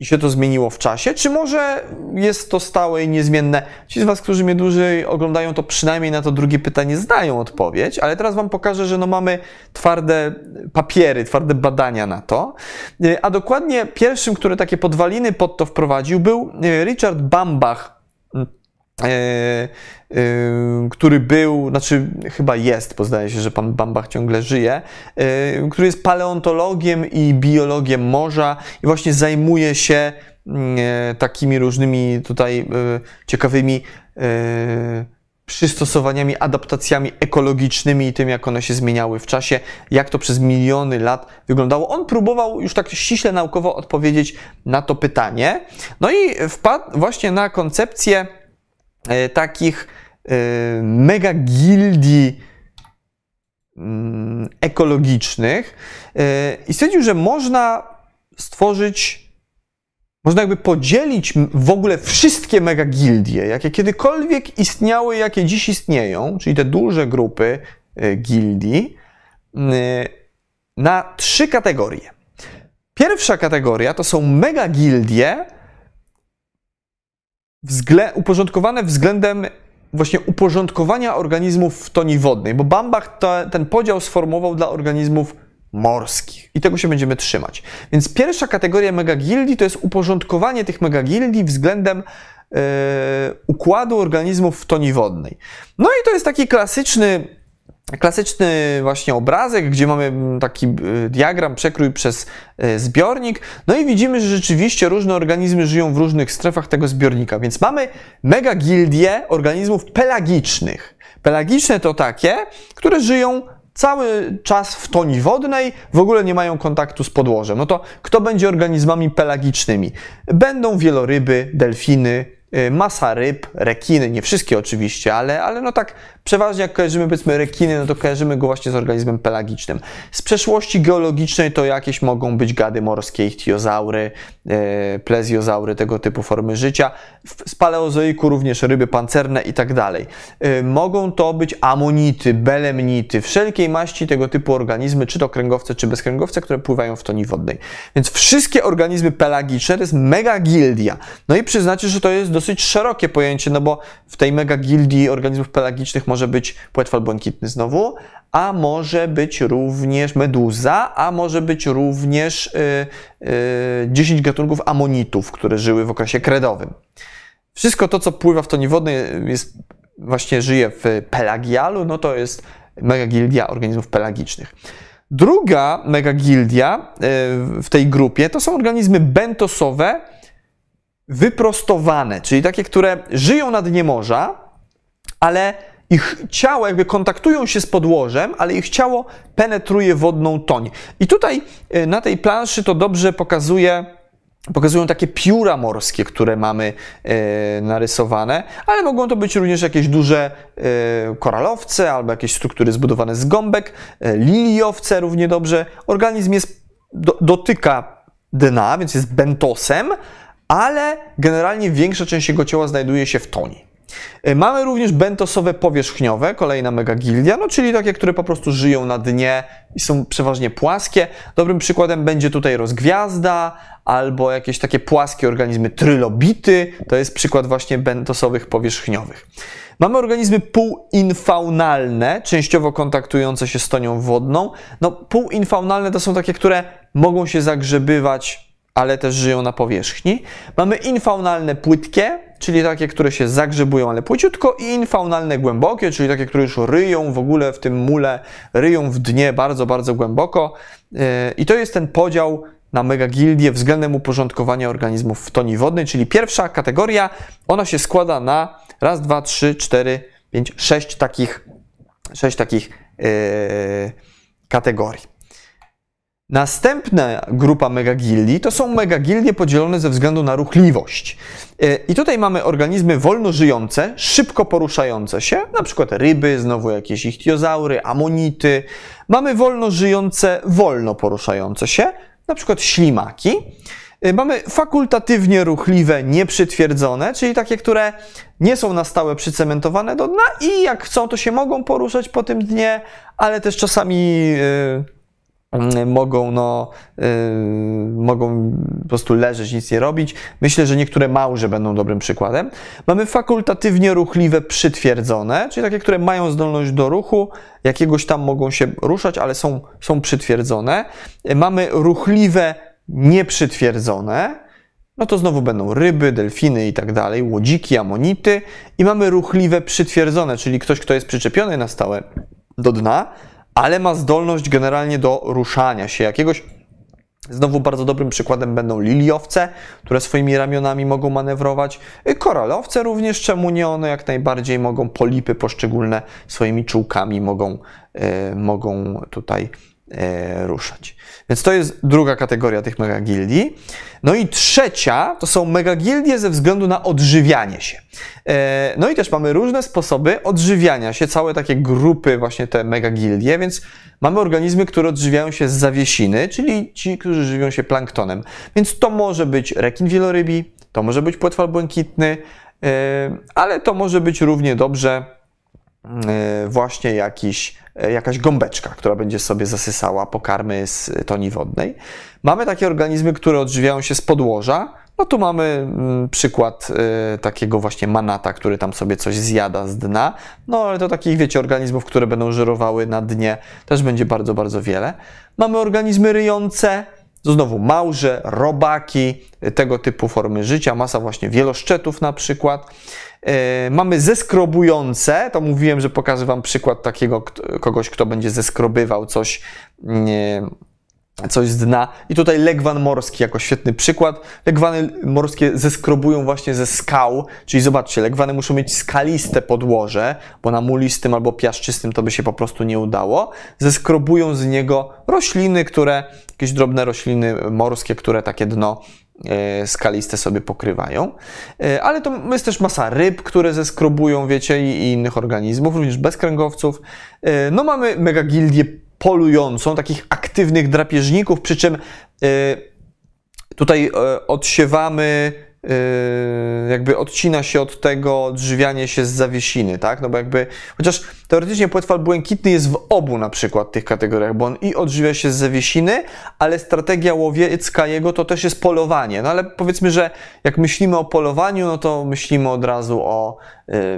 I się to zmieniło w czasie, czy może jest to stałe i niezmienne? Ci z Was, którzy mnie dłużej oglądają, to przynajmniej na to drugie pytanie znają odpowiedź, ale teraz Wam pokażę, że no mamy twarde papiery, twarde badania na to. A dokładnie pierwszym, który takie podwaliny pod to wprowadził, był Richard Bambach, E, e, który był, znaczy chyba jest, bo zdaje się, że pan Bambach ciągle żyje, e, który jest paleontologiem i biologiem morza i właśnie zajmuje się mm, takimi różnymi tutaj ciekawymi przystosowaniami, adaptacjami ekologicznymi i tym, jak one się zmieniały w czasie, jak to przez miliony lat wyglądało. On próbował już tak ściśle naukowo odpowiedzieć na to pytanie. No i wpadł właśnie na koncepcję E, takich e, mega gildii mm, ekologicznych e, i stwierdził, że można stworzyć, można jakby podzielić w ogóle wszystkie mega gildie, jakie kiedykolwiek istniały, jakie dziś istnieją, czyli te duże grupy gildii, na trzy kategorie. Pierwsza kategoria to są mega gildie, wzglę uporządkowane względem właśnie uporządkowania organizmów w toni wodnej, bo Bambach to, ten podział sformułował dla organizmów morskich i tego się będziemy trzymać. Więc pierwsza kategoria megagildii to jest uporządkowanie tych megagildii względem yy, układu organizmów w toni wodnej. No i to jest taki klasyczny klasyczny właśnie obrazek, gdzie mamy taki y, diagram, przekrój przez y, zbiornik. No i widzimy, że rzeczywiście różne organizmy żyją w różnych strefach tego zbiornika. Więc mamy mega gildie organizmów pelagicznych. Pelagiczne to takie, które żyją cały czas w toni wodnej, w ogóle nie mają kontaktu z podłożem. No to kto będzie organizmami pelagicznymi? Będą wieloryby, delfiny, y, masa ryb, rekiny, nie wszystkie oczywiście, ale, ale no tak przeważnie jak kojarzymy powiedzmy rekiny, no to kojarzymy go właśnie z organizmem pelagicznym. Z przeszłości geologicznej to jakieś mogą być gady morskie, ichtiozaury, e, plezjozaury, tego typu formy życia. Z paleozoiku również ryby pancerne i tak dalej. E, mogą to być amonity, belemnity, wszelkiej maści tego typu organizmy, czy to kręgowce, czy bezkręgowce, które pływają w toni wodnej. Więc wszystkie organizmy pelagiczne to jest mega gildia. No i przyznacie, że to jest dosyć szerokie pojęcie, no bo w tej mega gildii organizmów pelagicznych może być płetwal błękitny znowu, a może być również meduza, a może być również y, y, 10 gatunków amonitów, które żyły w okresie kredowym. Wszystko to, co pływa w toni wodnej, jest, właśnie żyje w pelagialu, no to jest megagildia organizmów pelagicznych. Druga megagildia y, w tej grupie to są organizmy bentosowe, wyprostowane, czyli takie, które żyją na dnie morza, ale ich ciało jakby kontaktują się z podłożem, ale ich ciało penetruje wodną toń. I tutaj y, na tej planszy to dobrze pokazuje, pokazują takie pióra morskie, które mamy y, narysowane, ale mogą to być również jakieś duże y, koralowce albo jakieś struktury zbudowane z gąbek, liliowce równie dobrze. Organizm jest, do, dotyka dna, więc jest bentosem, ale generalnie większa część jego ciała znajduje się w toni. E, mamy również bentosowe powierzchniowe, kolejna megagildia, no czyli takie, które po prostu żyją na dnie i są przeważnie płaskie. Dobrym przykładem będzie tutaj rozgwiazda albo jakieś takie płaskie organizmy trylobity. To jest przykład właśnie bentosowych powierzchniowych. Mamy organizmy półinfaunalne, częściowo kontaktujące się z tonią wodną. No, półinfaunalne to są takie, które mogą się zagrzebywać ale też żyją na powierzchni. Mamy infaunalne płytkie, czyli takie, które się zagrzebują, ale płyciutko, i infaunalne głębokie, czyli takie, które już ryją w ogóle w tym mule, ryją w dnie bardzo, bardzo głęboko. E, I to jest ten podział na megagildię względem uporządkowania organizmów w toni wodnej, czyli pierwsza kategoria, ona się składa na raz, dwa, trzy, cztery, pięć, sześć takich, sześć takich yy, kategorii. Następna grupa megagildii to są megagildie podzielone ze względu na ruchliwość. E, I tutaj mamy organizmy wolno żyjące, szybko poruszające się, na przykład ryby, znowu jakieś ichtiozaury, amonity. Mamy wolno żyjące, wolno poruszające się, na przykład ślimaki. E, mamy fakultatywnie ruchliwe, nieprzytwierdzone, czyli takie, które nie są na stałe przycementowane do dna i jak chcą, to się mogą poruszać po tym dnie, ale też czasami yy, mogą, no, yy, mogą po prostu leżeć, nic nie robić. Myślę, że niektóre małże będą dobrym przykładem. Mamy fakultatywnie ruchliwe przytwierdzone, czyli takie, które mają zdolność do ruchu, jakiegoś tam mogą się ruszać, ale są, są przytwierdzone. Mamy ruchliwe nieprzytwierdzone, no to znowu będą ryby, delfiny i tak dalej, łodziki, amonity. I mamy ruchliwe przytwierdzone, czyli ktoś, kto jest przyczepiony na stałe do dna, ale ma zdolność generalnie do ruszania się jakiegoś. Znowu bardzo dobrym przykładem będą liliowce, które swoimi ramionami mogą manewrować. Koralowce również, czemu nie one jak najbardziej mogą, polipy poszczególne swoimi czułkami mogą, e, mogą tutaj ruszać. Więc to jest druga kategoria tych megagildii. No i trzecia to są megagildie ze względu na odżywianie się. E, no i też mamy różne sposoby odżywiania się, całe takie grupy właśnie te megagildie, więc mamy organizmy, które odżywiają się z zawiesiny, czyli ci, którzy żywią się planktonem. Więc to może być rekin wielorybi, to może być płetwal błękitny, e, ale to może być równie dobrze e, właśnie jakiś E, jakaś gąbeczka, która będzie sobie zasysała pokarmy z toni wodnej. Mamy takie organizmy, które odżywiają się z podłoża. No tu mamy mm, przykład y, takiego właśnie manata, który tam sobie coś zjada z dna. No ale to takich, wiecie, organizmów, które będą żerowały na dnie, też będzie bardzo, bardzo wiele. Mamy organizmy ryjące, znowu małże, robaki, tego typu formy życia, masa właśnie wieloszczetów na przykład. E, mamy zeskrobujące, to mówiłem, że pokażę Wam przykład takiego kogoś, kto będzie zeskrobywał coś, coś z dna. I tutaj legwan morski jako świetny przykład. Legwany morskie zeskrobują właśnie ze skał, czyli zobaczcie, legwany muszą mieć skaliste podłoże, bo na mulistym albo piaszczystym to by się po prostu nie udało. Zeskrobują z niego rośliny, które, jakieś drobne rośliny morskie, które takie dno e, skaliste sobie pokrywają. E, ale to jest też masa ryb, które zeskrobują, wiecie, i innych organizmów, również bezkręgowców. E, no mamy megagildię polującą, takich aktywnych drapieżników, przy czym tutaj odsiewamy Yy, jakby odcina się od tego odżywianie się z zawiesiny, tak? No bo jakby, chociaż teoretycznie płetwal błękitny jest w obu na przykład tych kategoriach, bo on i odżywia się z zawiesiny, ale strategia łowiecka jego to też jest polowanie. No ale powiedzmy, że jak myślimy o polowaniu, no to myślimy od razu o,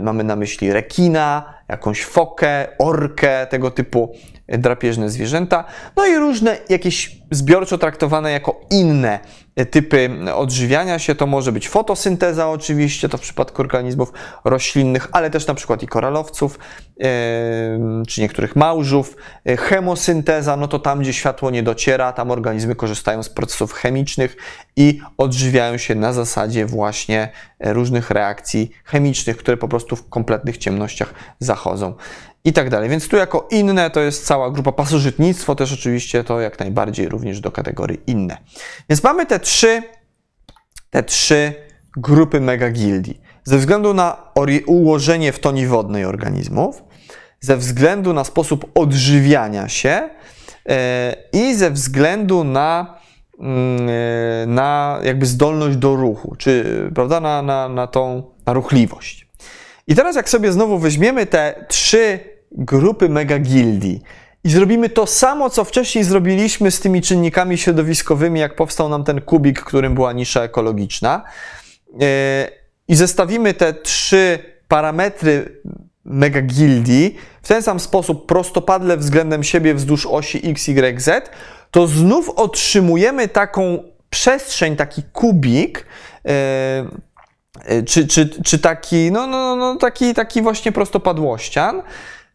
mamy na myśli rekina, jakąś fokę, orkę, tego typu drapieżne zwierzęta, no i różne jakieś zbiorczo traktowane jako inne typy odżywiania się. To może być fotosynteza oczywiście, to w przypadku organizmów roślinnych, ale też na przykład i koralowców, czy niektórych małżów. Chemosynteza, no to tam, gdzie światło nie dociera, tam organizmy korzystają z procesów chemicznych i odżywiają się na zasadzie właśnie różnych reakcji chemicznych, które po prostu w kompletnych ciemnościach zachodzą i tak dalej. Więc tu jako inne to jest cała grupa pasożytnictwo, też oczywiście to jak najbardziej również do kategorii inne. Więc mamy te trzy, te trzy grupy megagildii. Ze względu na ułożenie w toni wodnej organizmów, ze względu na sposób odżywiania się yy, i ze względu na, yy, na jakby zdolność do ruchu, czy prawda, na, na, na tą na ruchliwość. I teraz jak sobie znowu weźmiemy te trzy grupy megagildii i zrobimy to samo, co wcześniej zrobiliśmy z tymi czynnikami środowiskowymi, jak powstał nam ten kubik, którym była nisza ekologiczna, e, i zestawimy te trzy parametry megagildii w ten sam sposób prostopadle względem siebie wzdłuż osi x, y, z, to znów otrzymujemy taką przestrzeń, taki kubik, e, czy, czy, czy taki, no, no, no, taki, taki właśnie prostopadłościan,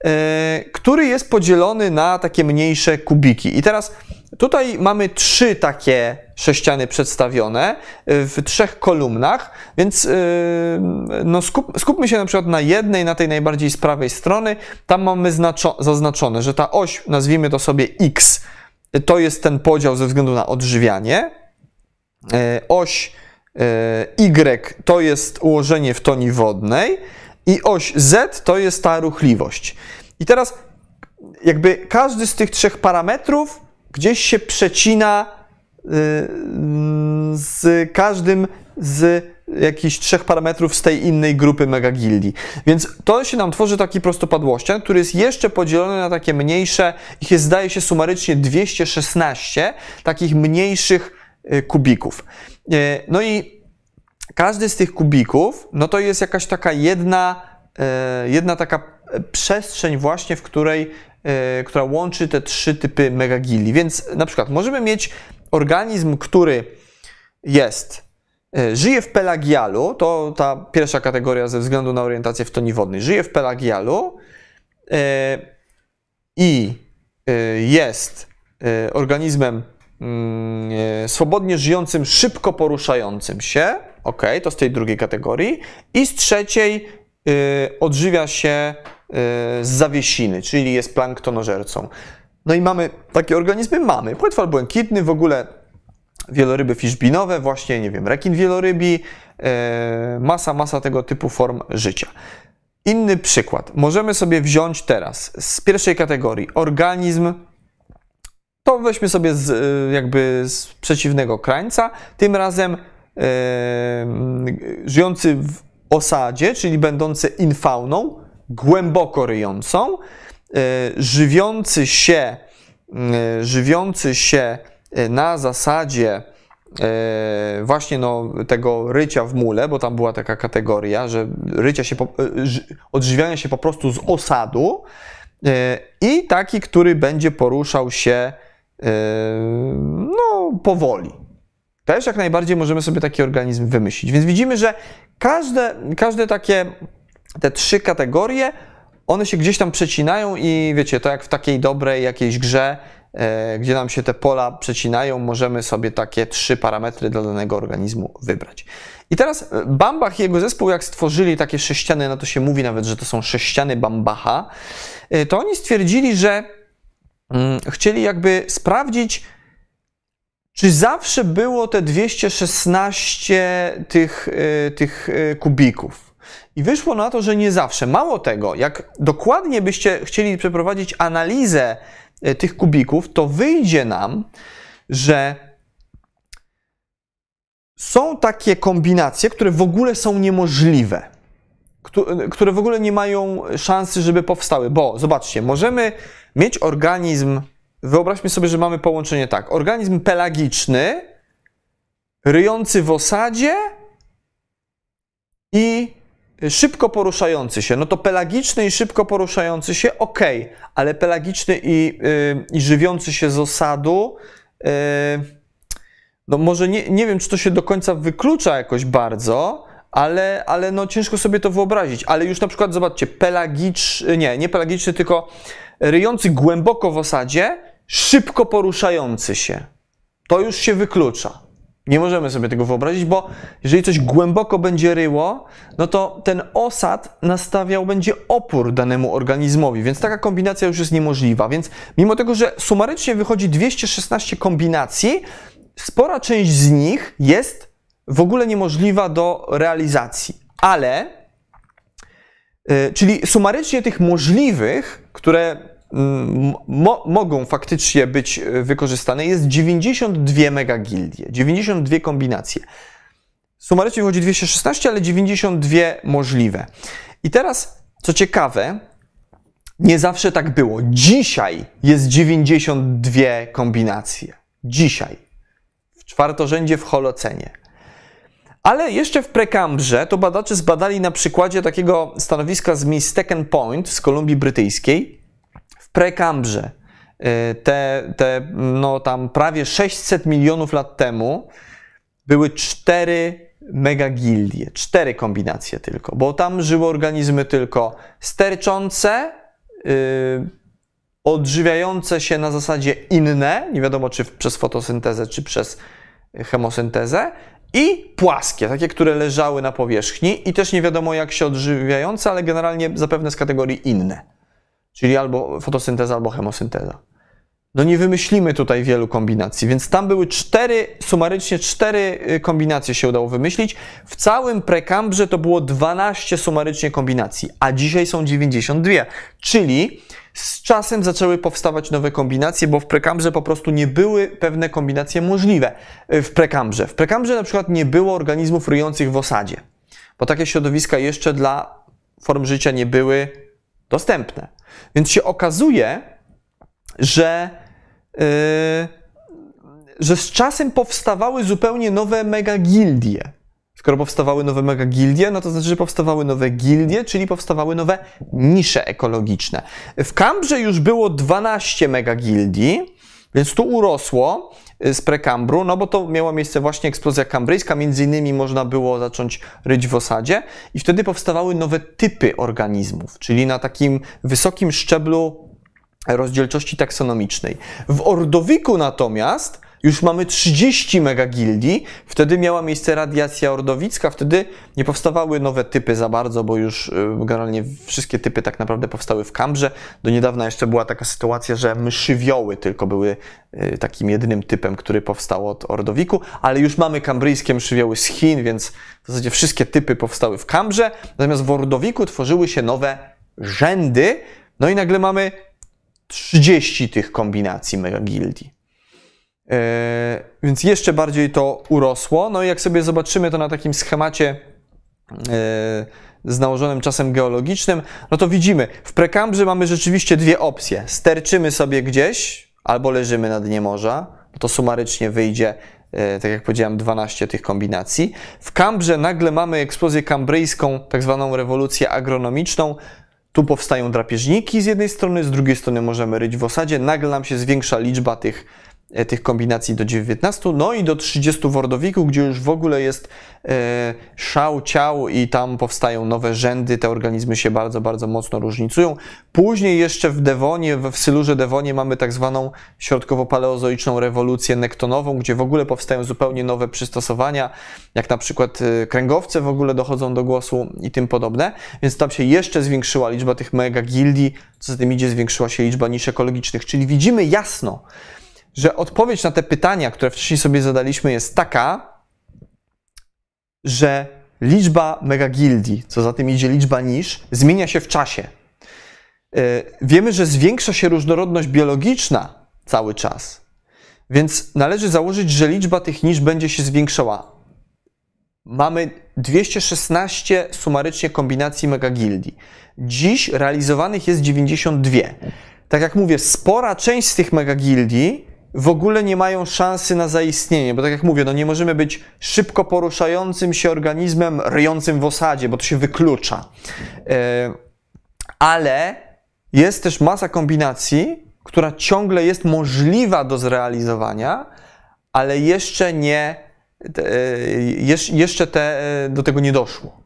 E, który jest podzielony na takie mniejsze kubiki. I teraz tutaj mamy trzy takie sześciany przedstawione e, w trzech kolumnach, więc e, no skup, skupmy się na przykład na jednej, na tej najbardziej z prawej strony. Tam mamy zaznaczone, że ta oś, nazwijmy to sobie x, to jest ten podział ze względu na odżywianie. Oś y to jest ułożenie w toni wodnej i oś Z to jest ta ruchliwość. I teraz jakby każdy z tych trzech parametrów gdzieś się przecina y, z każdym z jakichś trzech parametrów z tej innej grupy megagildii. Więc to się nam tworzy taki prostopadłościan, który jest jeszcze podzielony na takie mniejsze, ich jest zdaje się sumarycznie 216 takich mniejszych y, kubików. Y, no i każdy z tych kubików, no to jest jakaś taka jedna, e, jedna taka przestrzeń właśnie, w której, e, która łączy te trzy typy megagili. Więc na przykład możemy mieć organizm, który jest, e, żyje w pelagialu, to ta pierwsza kategoria ze względu na orientację w toni wodnej, żyje w pelagialu i jest organizmem swobodnie żyjącym, szybko poruszającym się, ok, to z tej drugiej kategorii. I z trzeciej y, odżywia się y, z zawiesiny, czyli jest planktonożercą. No i mamy takie organizmy, mamy płetwal błękitny, w ogóle wieloryby fiszbinowe, właśnie, nie wiem, rekin wielorybi, y, masa, masa tego typu form życia. Inny przykład. Możemy sobie wziąć teraz z pierwszej kategorii organizm, to weźmy sobie z, y, jakby z przeciwnego krańca, tym razem żyjący w osadzie, czyli będący infauną, głęboko ryjącą, e, żywiący się, e, żywiący się na zasadzie właśnie no, tego rycia w mule, bo tam była taka kategoria, że rycia się, odżywiania się po prostu z osadu i taki, który będzie poruszał się no, powoli. Też jak najbardziej możemy sobie taki organizm wymyślić. Więc widzimy, że każde, każde takie, te trzy kategorie, one się gdzieś tam przecinają i wiecie, to jak w takiej dobrej jakiejś grze, e, gdzie nam się te pola przecinają, możemy sobie takie trzy parametry dla danego organizmu wybrać. I teraz e, Bambach i jego zespół, jak stworzyli takie sześciany, no to się mówi nawet, że to są sześciany Bambacha, e, to oni stwierdzili, że chcieli jakby sprawdzić, czy zawsze było te 216 tych, y, tych y, kubików? I wyszło na to, że nie zawsze. Mało tego, jak dokładnie byście chcieli przeprowadzić analizę y, tych kubików, to wyjdzie nam, że są takie kombinacje, które w ogóle są niemożliwe, które w ogóle nie mają szansy, żeby powstały. Bo zobaczcie, możemy mieć organizm Wyobraźmy sobie, że mamy połączenie tak. Organizm pelagiczny, ryjący w osadzie i szybko poruszający się. No to pelagiczny i szybko poruszający się, ok, ale pelagiczny i, yy, i żywiący się z osadu, yy, no może nie, nie wiem, czy to się do końca wyklucza jakoś bardzo, ale, ale no ciężko sobie to wyobrazić. Ale już na przykład zobaczcie, pelagiczny, nie, nie pelagiczny, tylko ryjący głęboko w osadzie, szybko poruszający się. To już się wyklucza. Nie możemy sobie tego wyobrazić, bo jeżeli coś głęboko będzie ryło, no to ten osad nastawiał będzie opór danemu organizmowi, więc taka kombinacja już jest niemożliwa. Więc mimo tego, że sumarycznie wychodzi 216 kombinacji, spora część z nich jest w ogóle niemożliwa do realizacji. Ale, yy, czyli sumarycznie tych możliwych, które mo mogą faktycznie być e, wykorzystane, jest 92 megagildie, 92 kombinacje. Sumarycznie wychodzi 216, ale 92 możliwe. I teraz, co ciekawe, nie zawsze tak było. Dzisiaj jest 92 kombinacje. Dzisiaj. W czwartorzędzie w Holocenie. Ale jeszcze w prekambrze to badacze zbadali na przykładzie takiego stanowiska z Mistaken Point z Kolumbii Brytyjskiej, prekambrze, y, te, te no tam prawie 600 milionów lat temu były cztery megagildie, cztery kombinacje tylko, bo tam żyły organizmy tylko sterczące, yy, odżywiające się na zasadzie inne, nie wiadomo czy przez fotosyntezę, czy przez chemosyntezę, i płaskie, takie, które leżały na powierzchni i też nie wiadomo jak się odżywiające, ale generalnie zapewne z kategorii inne czyli albo fotosynteza, albo chemosynteza. No nie wymyślimy tutaj wielu kombinacji, więc tam były cztery, sumarycznie cztery y, kombinacje się udało wymyślić. W całym prekambrze to było 12 sumarycznie kombinacji, a dzisiaj są 92, czyli z czasem zaczęły powstawać nowe kombinacje, bo w prekambrze po prostu nie były pewne kombinacje możliwe. Y, w prekambrze. W prekambrze na przykład nie było organizmów ryjących w osadzie, bo takie środowiska jeszcze dla form życia nie były dostępne. Więc się okazuje, że, yy, że z czasem powstawały zupełnie nowe megagildie. Skoro powstawały nowe megagildie, no to znaczy, że powstawały nowe gildie, czyli powstawały nowe nisze ekologiczne. W Kambrze już było 12 megagildii, więc tu urosło y, z prekambru, no bo to miała miejsce właśnie eksplozja kambryjska, między innymi można było zacząć ryć w osadzie i wtedy powstawały nowe typy organizmów, czyli na takim wysokim szczeblu rozdzielczości taksonomicznej. W Ordowiku natomiast już mamy 30 megagildii, wtedy miała miejsce radiacja ordowicka, wtedy nie powstawały nowe typy za bardzo, bo już y, generalnie wszystkie typy tak naprawdę powstały w Kambrze. Do niedawna jeszcze była taka sytuacja, że myszywioły tylko były y, takim jedynym typem, który powstał od ordowiku, ale już mamy kambryjskie myszywioły z Chin, więc w zasadzie wszystkie typy powstały w Kambrze, natomiast w ordowiku tworzyły się nowe rzędy, no i nagle mamy 30 tych kombinacji megagildii. E, więc jeszcze bardziej to urosło. No i jak sobie zobaczymy to na takim schemacie e, z nałożonym czasem geologicznym, no to widzimy, w prekambrze mamy rzeczywiście dwie opcje. Sterczymy sobie gdzieś, albo leżymy na dnie morza, bo to sumarycznie wyjdzie, e, tak jak powiedziałem, 12 tych kombinacji. W kambrze nagle mamy eksplozję kambryjską, tak zwaną rewolucję agronomiczną, tu powstają drapieżniki z jednej strony, z drugiej strony możemy ryć w osadzie. Nagle nam się zwiększa liczba tych tych kombinacji do 19, no i do 30 w Ordowiku, gdzie już w ogóle jest e, szał ciał i tam powstają nowe rzędy, te organizmy się bardzo, bardzo mocno różnicują. Później jeszcze w Devonie, w Sylurze Devonie mamy tak zwaną środkowo-paleozoiczną rewolucję nektonową, gdzie w ogóle powstają zupełnie nowe przystosowania, jak na przykład e, kręgowce w ogóle dochodzą do głosu i tym podobne, więc tam się jeszcze zwiększyła liczba tych mega gildii, co za tym idzie zwiększyła się liczba nisz ekologicznych, czyli widzimy jasno, że odpowiedź na te pytania, które wcześniej sobie zadaliśmy, jest taka, że liczba megagildii, co za tym idzie liczba nisz, zmienia się w czasie. E, wiemy, że zwiększa się różnorodność biologiczna cały czas, więc należy założyć, że liczba tych nisz będzie się zwiększała. Mamy 216 sumarycznie kombinacji megagildii. Dziś realizowanych jest 92. Tak jak mówię, spora część z tych megagildii w ogóle nie mają szansy na zaistnienie, bo tak jak mówię, no nie możemy być szybko poruszającym się organizmem ryjącym w osadzie, bo to się wyklucza. E, ale jest też masa kombinacji, która ciągle jest możliwa do zrealizowania, ale jeszcze nie, e, jeszcze te, e, do tego nie doszło.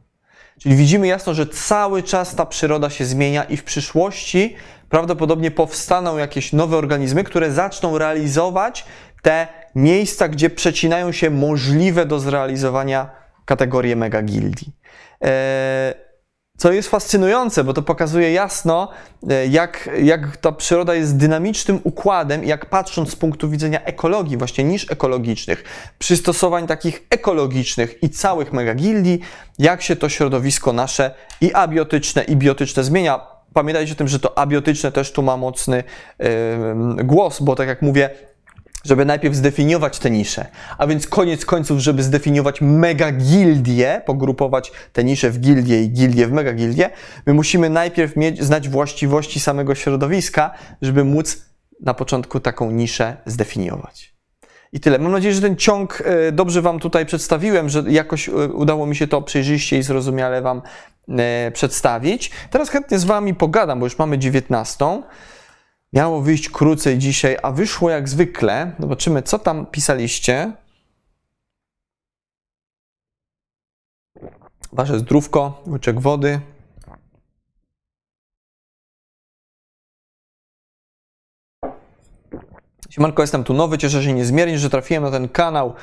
Czyli widzimy jasno, że cały czas ta przyroda się zmienia i w przyszłości prawdopodobnie powstaną jakieś nowe organizmy, które zaczną realizować te miejsca, gdzie przecinają się możliwe do zrealizowania kategorie megagildii. Eee, co jest fascynujące, bo to pokazuje jasno, e, jak, jak ta przyroda jest dynamicznym układem, jak patrząc z punktu widzenia ekologii, właśnie niż ekologicznych, przystosowań takich ekologicznych i całych megagildii, jak się to środowisko nasze i abiotyczne, i biotyczne zmienia. Pamiętajcie o tym, że to abiotyczne też tu ma mocny yy, głos, bo tak jak mówię, żeby najpierw zdefiniować te nisze, a więc koniec końców, żeby zdefiniować megagildię, pogrupować te nisze w gildie i gildie w megagildie, my musimy najpierw mieć, znać właściwości samego środowiska, żeby móc na początku taką niszę zdefiniować. I tyle. Mam nadzieję, że ten ciąg e, dobrze Wam tutaj przedstawiłem, że jakoś e, udało mi się to przejrzyście i zrozumiale Wam e, przedstawić. Teraz chętnie z Wami pogadam, bo już mamy 19. Miało wyjść krócej dzisiaj, a wyszło jak zwykle. Zobaczymy, co tam pisaliście. Wasze zdrówko, łyczek wody. Siemanko, jestem tu nowy, cieszę się niezmiernie, że trafiłem na ten kanał.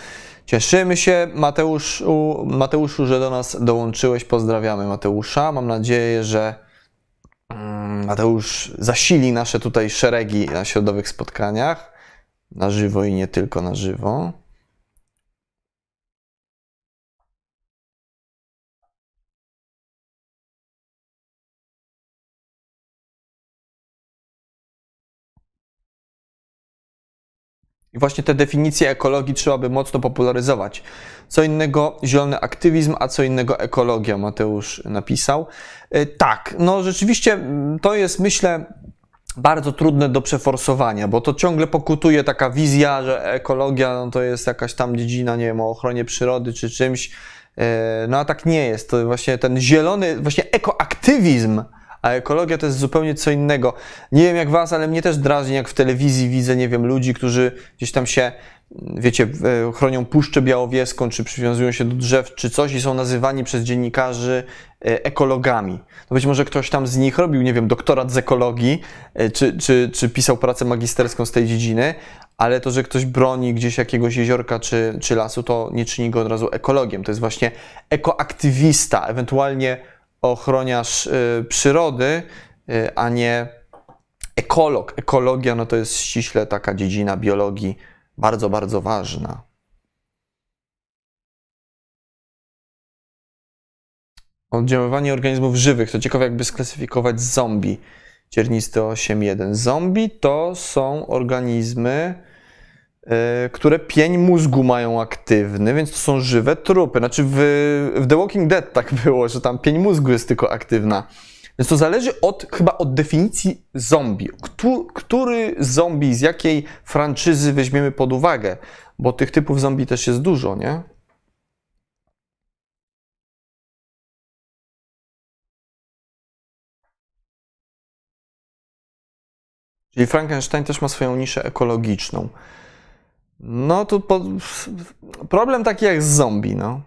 Cieszymy się, Mateuszu, Mateuszu, że do nas dołączyłeś. Pozdrawiamy Mateusza. Mam nadzieję, że Mateusz zasili nasze tutaj szeregi na środowych spotkaniach, na żywo i nie tylko na żywo. I właśnie te definicje ekologii trzeba by mocno popularyzować. Co innego zielony aktywizm, a co innego ekologia, Mateusz napisał. E, tak, no rzeczywiście mm, to jest, myślę, bardzo trudne do przeforsowania, bo to ciągle pokutuje taka wizja, że ekologia no to jest jakaś tam dziedzina, nie wiem, o ochronie przyrody czy czymś. E, no a tak nie jest. To właśnie ten zielony, właśnie ekoaktywizm a ekologia to jest zupełnie co innego. Nie wiem jak was, ale mnie też drażni, jak w telewizji widzę, nie wiem, ludzi, którzy gdzieś tam się, wiecie, e, chronią Puszczę Białowieską, czy przywiązują się do drzew, czy coś i są nazywani przez dziennikarzy e, ekologami. No być może ktoś tam z nich robił, nie wiem, doktorat z ekologii, e, czy, czy, czy pisał pracę magisterską z tej dziedziny, ale to, że ktoś broni gdzieś jakiegoś jeziorka czy, czy lasu, to nie czyni go od razu ekologiem. To jest właśnie ekoaktywista, ewentualnie ochroniarz y, przyrody, y, a nie ekolog. Ekologia no to jest ściśle taka dziedzina biologii bardzo, bardzo ważna. Oddziaływanie organizmów żywych. To ciekawe, jakby sklasyfikować zombie. Ciernisty 8.1. Zombie to są organizmy, które pień mózgu mają aktywny, więc to są żywe trupy. Znaczy w, w The Walking Dead tak było, że tam pień mózgu jest tylko aktywna. Więc to zależy od, chyba od definicji zombie. Który, który zombie z jakiej franczyzy weźmiemy pod uwagę? Bo tych typów zombie też jest dużo, nie? Czyli Frankenstein też ma swoją niszę ekologiczną. No to po, problem taki jak z zombie, no.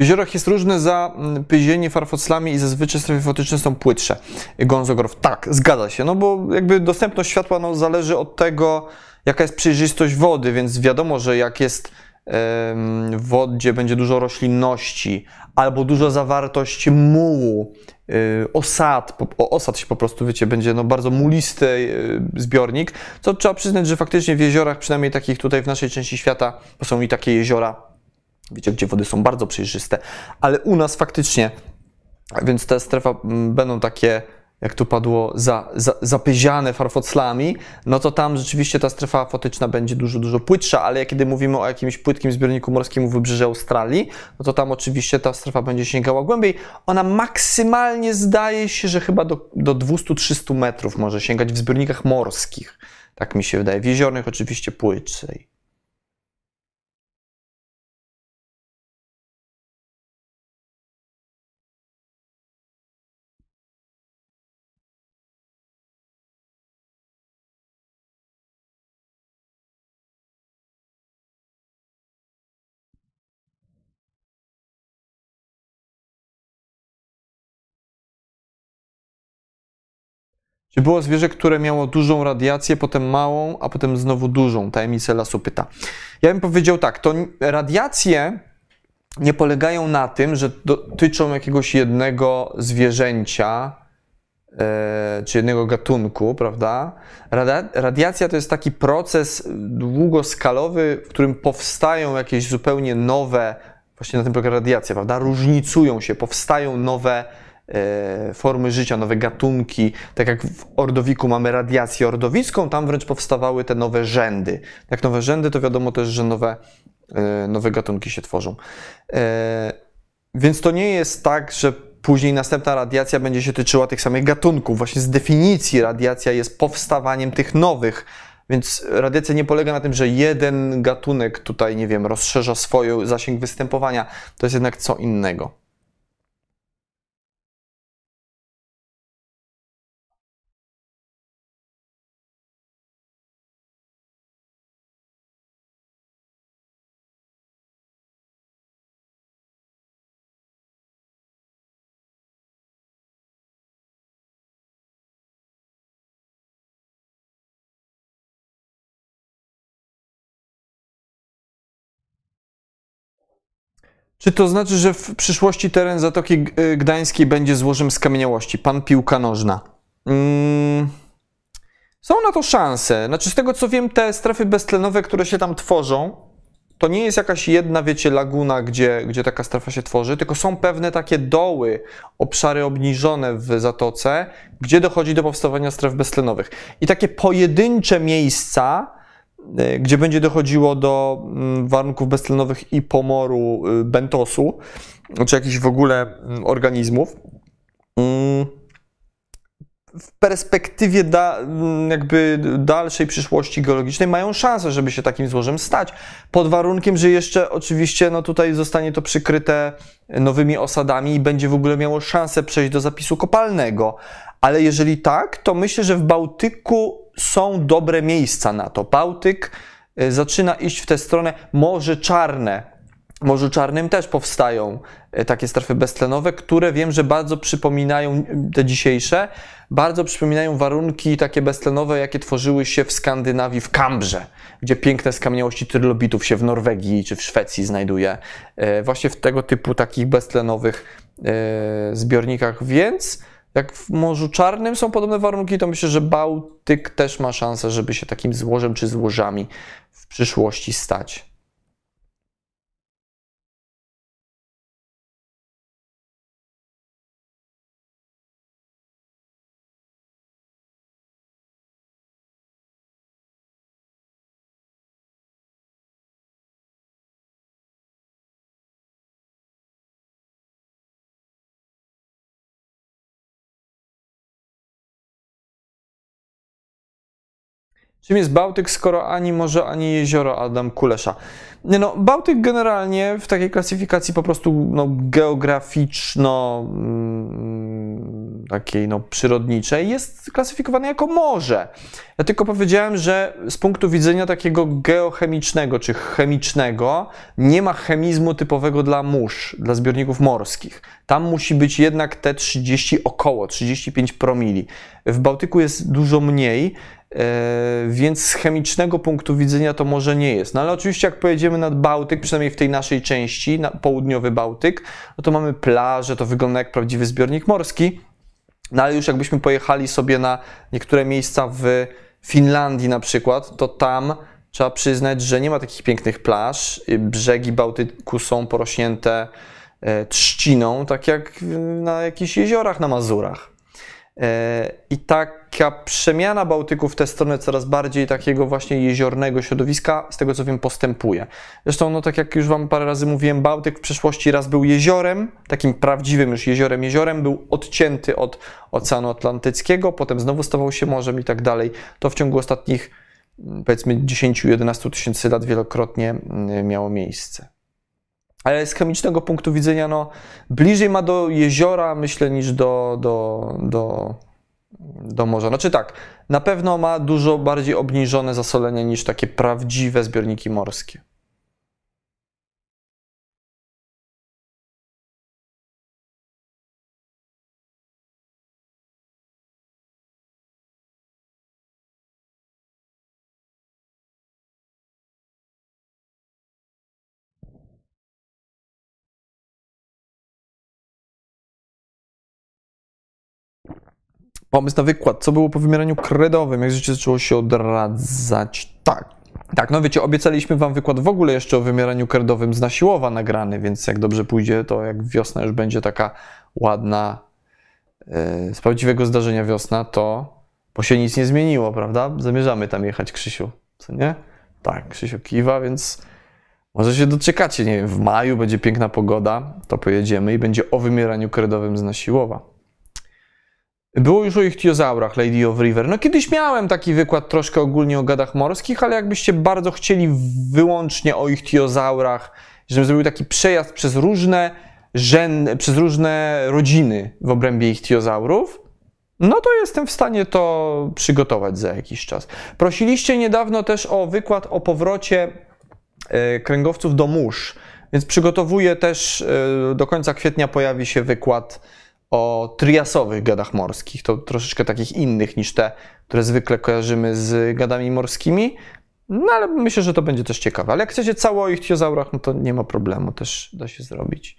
Jeziorach jest różne zapyzienie farfoclami i zazwyczaj strefy fotyczne są płytsze. Gonzogorów. Tak, zgadza się, no bo jakby dostępność światła no, zależy od tego, jaka jest przejrzystość wody, więc wiadomo, że jak jest w wodzie będzie dużo roślinności albo duża zawartość mułu, y, osad, osad się po prostu, wiecie, będzie no bardzo mulisty y, zbiornik, co trzeba przyznać, że faktycznie w jeziorach, przynajmniej takich tutaj w naszej części świata, to są i takie jeziora, wiecie, gdzie wody są bardzo przejrzyste, ale u nas faktycznie, więc te strefa będą takie jak tu padło, za, za, zapyziane farfoclami, no to tam rzeczywiście ta strefa fotyczna będzie dużo, dużo płytsza, ale kiedy mówimy o jakimś płytkim zbiorniku morskim u wybrzeży Australii, no to tam oczywiście ta strefa będzie sięgała głębiej. Ona maksymalnie zdaje się, że chyba do, do 200-300 metrów może sięgać w zbiornikach morskich. Tak mi się wydaje. W jeziornych oczywiście płytszej. Czy było zwierzę, które miało dużą radiację, potem małą, a potem znowu dużą? Tajemnicę lasu pyta. Ja bym powiedział tak, to radiacje nie polegają na tym, że dotyczą jakiegoś jednego zwierzęcia, e, czy jednego gatunku, prawda? Radiacja to jest taki proces długoskalowy, w którym powstają jakieś zupełnie nowe, właśnie na tym polega radiacja, prawda? Różnicują się, powstają nowe E, formy życia, nowe gatunki. Tak jak w ordowiku mamy radiację ordowicką, tam wręcz powstawały te nowe rzędy. Jak nowe rzędy, to wiadomo też, że nowe, e, nowe gatunki się tworzą. E, więc to nie jest tak, że później następna radiacja będzie się tyczyła tych samych gatunków. Właśnie z definicji radiacja jest powstawaniem tych nowych. Więc radiacja nie polega na tym, że jeden gatunek tutaj, nie wiem, rozszerza swój zasięg występowania. To jest jednak co innego. Czy to znaczy, że w przyszłości teren Zatoki y, Gdańskiej będzie złożem skamieniałości? Pan piłka nożna. Mm. Są na to szanse. Znaczy, z tego co wiem, te strefy beztlenowe, które się tam tworzą, to nie jest jakaś jedna, wiecie, laguna, gdzie, gdzie taka strefa się tworzy, tylko są pewne takie doły, obszary obniżone w zatoce, gdzie dochodzi do powstawania stref beztlenowych. I takie pojedyncze miejsca, gdzie będzie dochodziło do mm, warunków beztlenowych i pomoru y, bentosu, czy jakichś w ogóle mm, organizmów. Mm, w perspektywie da, jakby dalszej przyszłości geologicznej mają szansę, żeby się takim złożem stać, pod warunkiem, że jeszcze oczywiście no tutaj zostanie to przykryte nowymi osadami i będzie w ogóle miało szansę przejść do zapisu kopalnego. Ale jeżeli tak, to myślę, że w Bałtyku są dobre miejsca na to. Bałtyk y, zaczyna iść w tę stronę. Morze Czarne. Morzu Czarnym też powstają y, takie strefy beztlenowe, które wiem, że bardzo przypominają y, te dzisiejsze, bardzo przypominają warunki takie beztlenowe, jakie tworzyły się w Skandynawii, w Kambrze, gdzie piękne skamieniałości trylobitów się w Norwegii czy w Szwecji znajduje. Właśnie w tego typu takich beztlenowych zbiornikach, więc jak w Morzu Czarnym są podobne warunki, to myślę, że Bałtyk też ma szansę, żeby się takim złożem czy złożami w przyszłości stać. Czym jest Bałtyk, skoro ani morze, ani jezioro Adam Kulesza? Nie no, Bałtyk generalnie w takiej klasyfikacji po prostu no, geograficzno mm, takiej no, przyrodniczej jest klasyfikowany jako morze. Ja tylko powiedziałem, że z punktu widzenia takiego geochemicznego czy chemicznego nie ma chemizmu typowego dla mórz, dla zbiorników morskich. Tam musi być jednak te 30 około 35 promili. W Bałtyku jest dużo mniej, więc z chemicznego punktu widzenia to może nie jest. No ale oczywiście jak pojedziemy nad Bałtyk, przynajmniej w tej naszej części, na południowy Bałtyk, no to mamy plażę, to wygląda jak prawdziwy zbiornik morski. No ale już jakbyśmy pojechali sobie na niektóre miejsca w Finlandii na przykład, to tam trzeba przyznać, że nie ma takich pięknych plaż. Brzegi Bałtyku są porośnięte e, trzciną, tak jak na jakichś jeziorach na Mazurach. E, I taka przemiana Bałtyku w tę stronę coraz bardziej takiego właśnie jeziornego środowiska, z tego co wiem, postępuje. Zresztą, no tak jak już Wam parę razy mówiłem, Bałtyk w przeszłości raz był jeziorem, takim prawdziwym już jeziorem, jeziorem, był odcięty od Oceanu Atlantyckiego, potem znowu stawał się morzem i tak dalej. To w ciągu ostatnich powiedzmy 10-11 tysięcy lat wielokrotnie mm, miało miejsce ale z chemicznego punktu widzenia, no, bliżej ma do jeziora, myślę, niż do, do, do, do morza. Znaczy tak, na pewno ma dużo bardziej obniżone zasolenie niż takie prawdziwe zbiorniki morskie. Pomysł na wykład. Co było po wymieraniu kredowym? Jak życie zaczęło się odradzać? Tak. Tak, no wiecie, obiecaliśmy wam wykład w ogóle jeszcze o wymieraniu kredowym z Nasiłowa nagrany, więc jak dobrze pójdzie, to jak wiosna już będzie taka ładna, yy, z prawdziwego zdarzenia wiosna, to bo się nic nie zmieniło, prawda? Zamierzamy tam jechać, Krzysiu, co nie? Tak, Krzysiu kiwa, więc może się doczekacie, nie wiem, w maju będzie piękna pogoda, to pojedziemy i będzie o wymieraniu kredowym z Nasiłowa. Było już o ichtiozaurach, Lady of River. No kiedyś miałem taki wykład troszkę ogólnie o gadach morskich, ale jakbyście bardzo chcieli wyłącznie o ichtiozaurach, żebym zrobił taki przejazd przez różne żen, przez różne rodziny w obrębie ichtiozaurów, no to jestem w stanie to przygotować za jakiś czas. Prosiliście niedawno też o wykład o powrocie e, kręgowców do mórz, więc przygotowuję też, e, do końca kwietnia pojawi się wykład o triasowych gadach morskich. To troszeczkę takich innych niż te, które zwykle kojarzymy z gadami morskimi. No ale myślę, że to będzie też ciekawe. Ale jak chcecie cało o ichtiozaurach, no to nie ma problemu, też da się zrobić.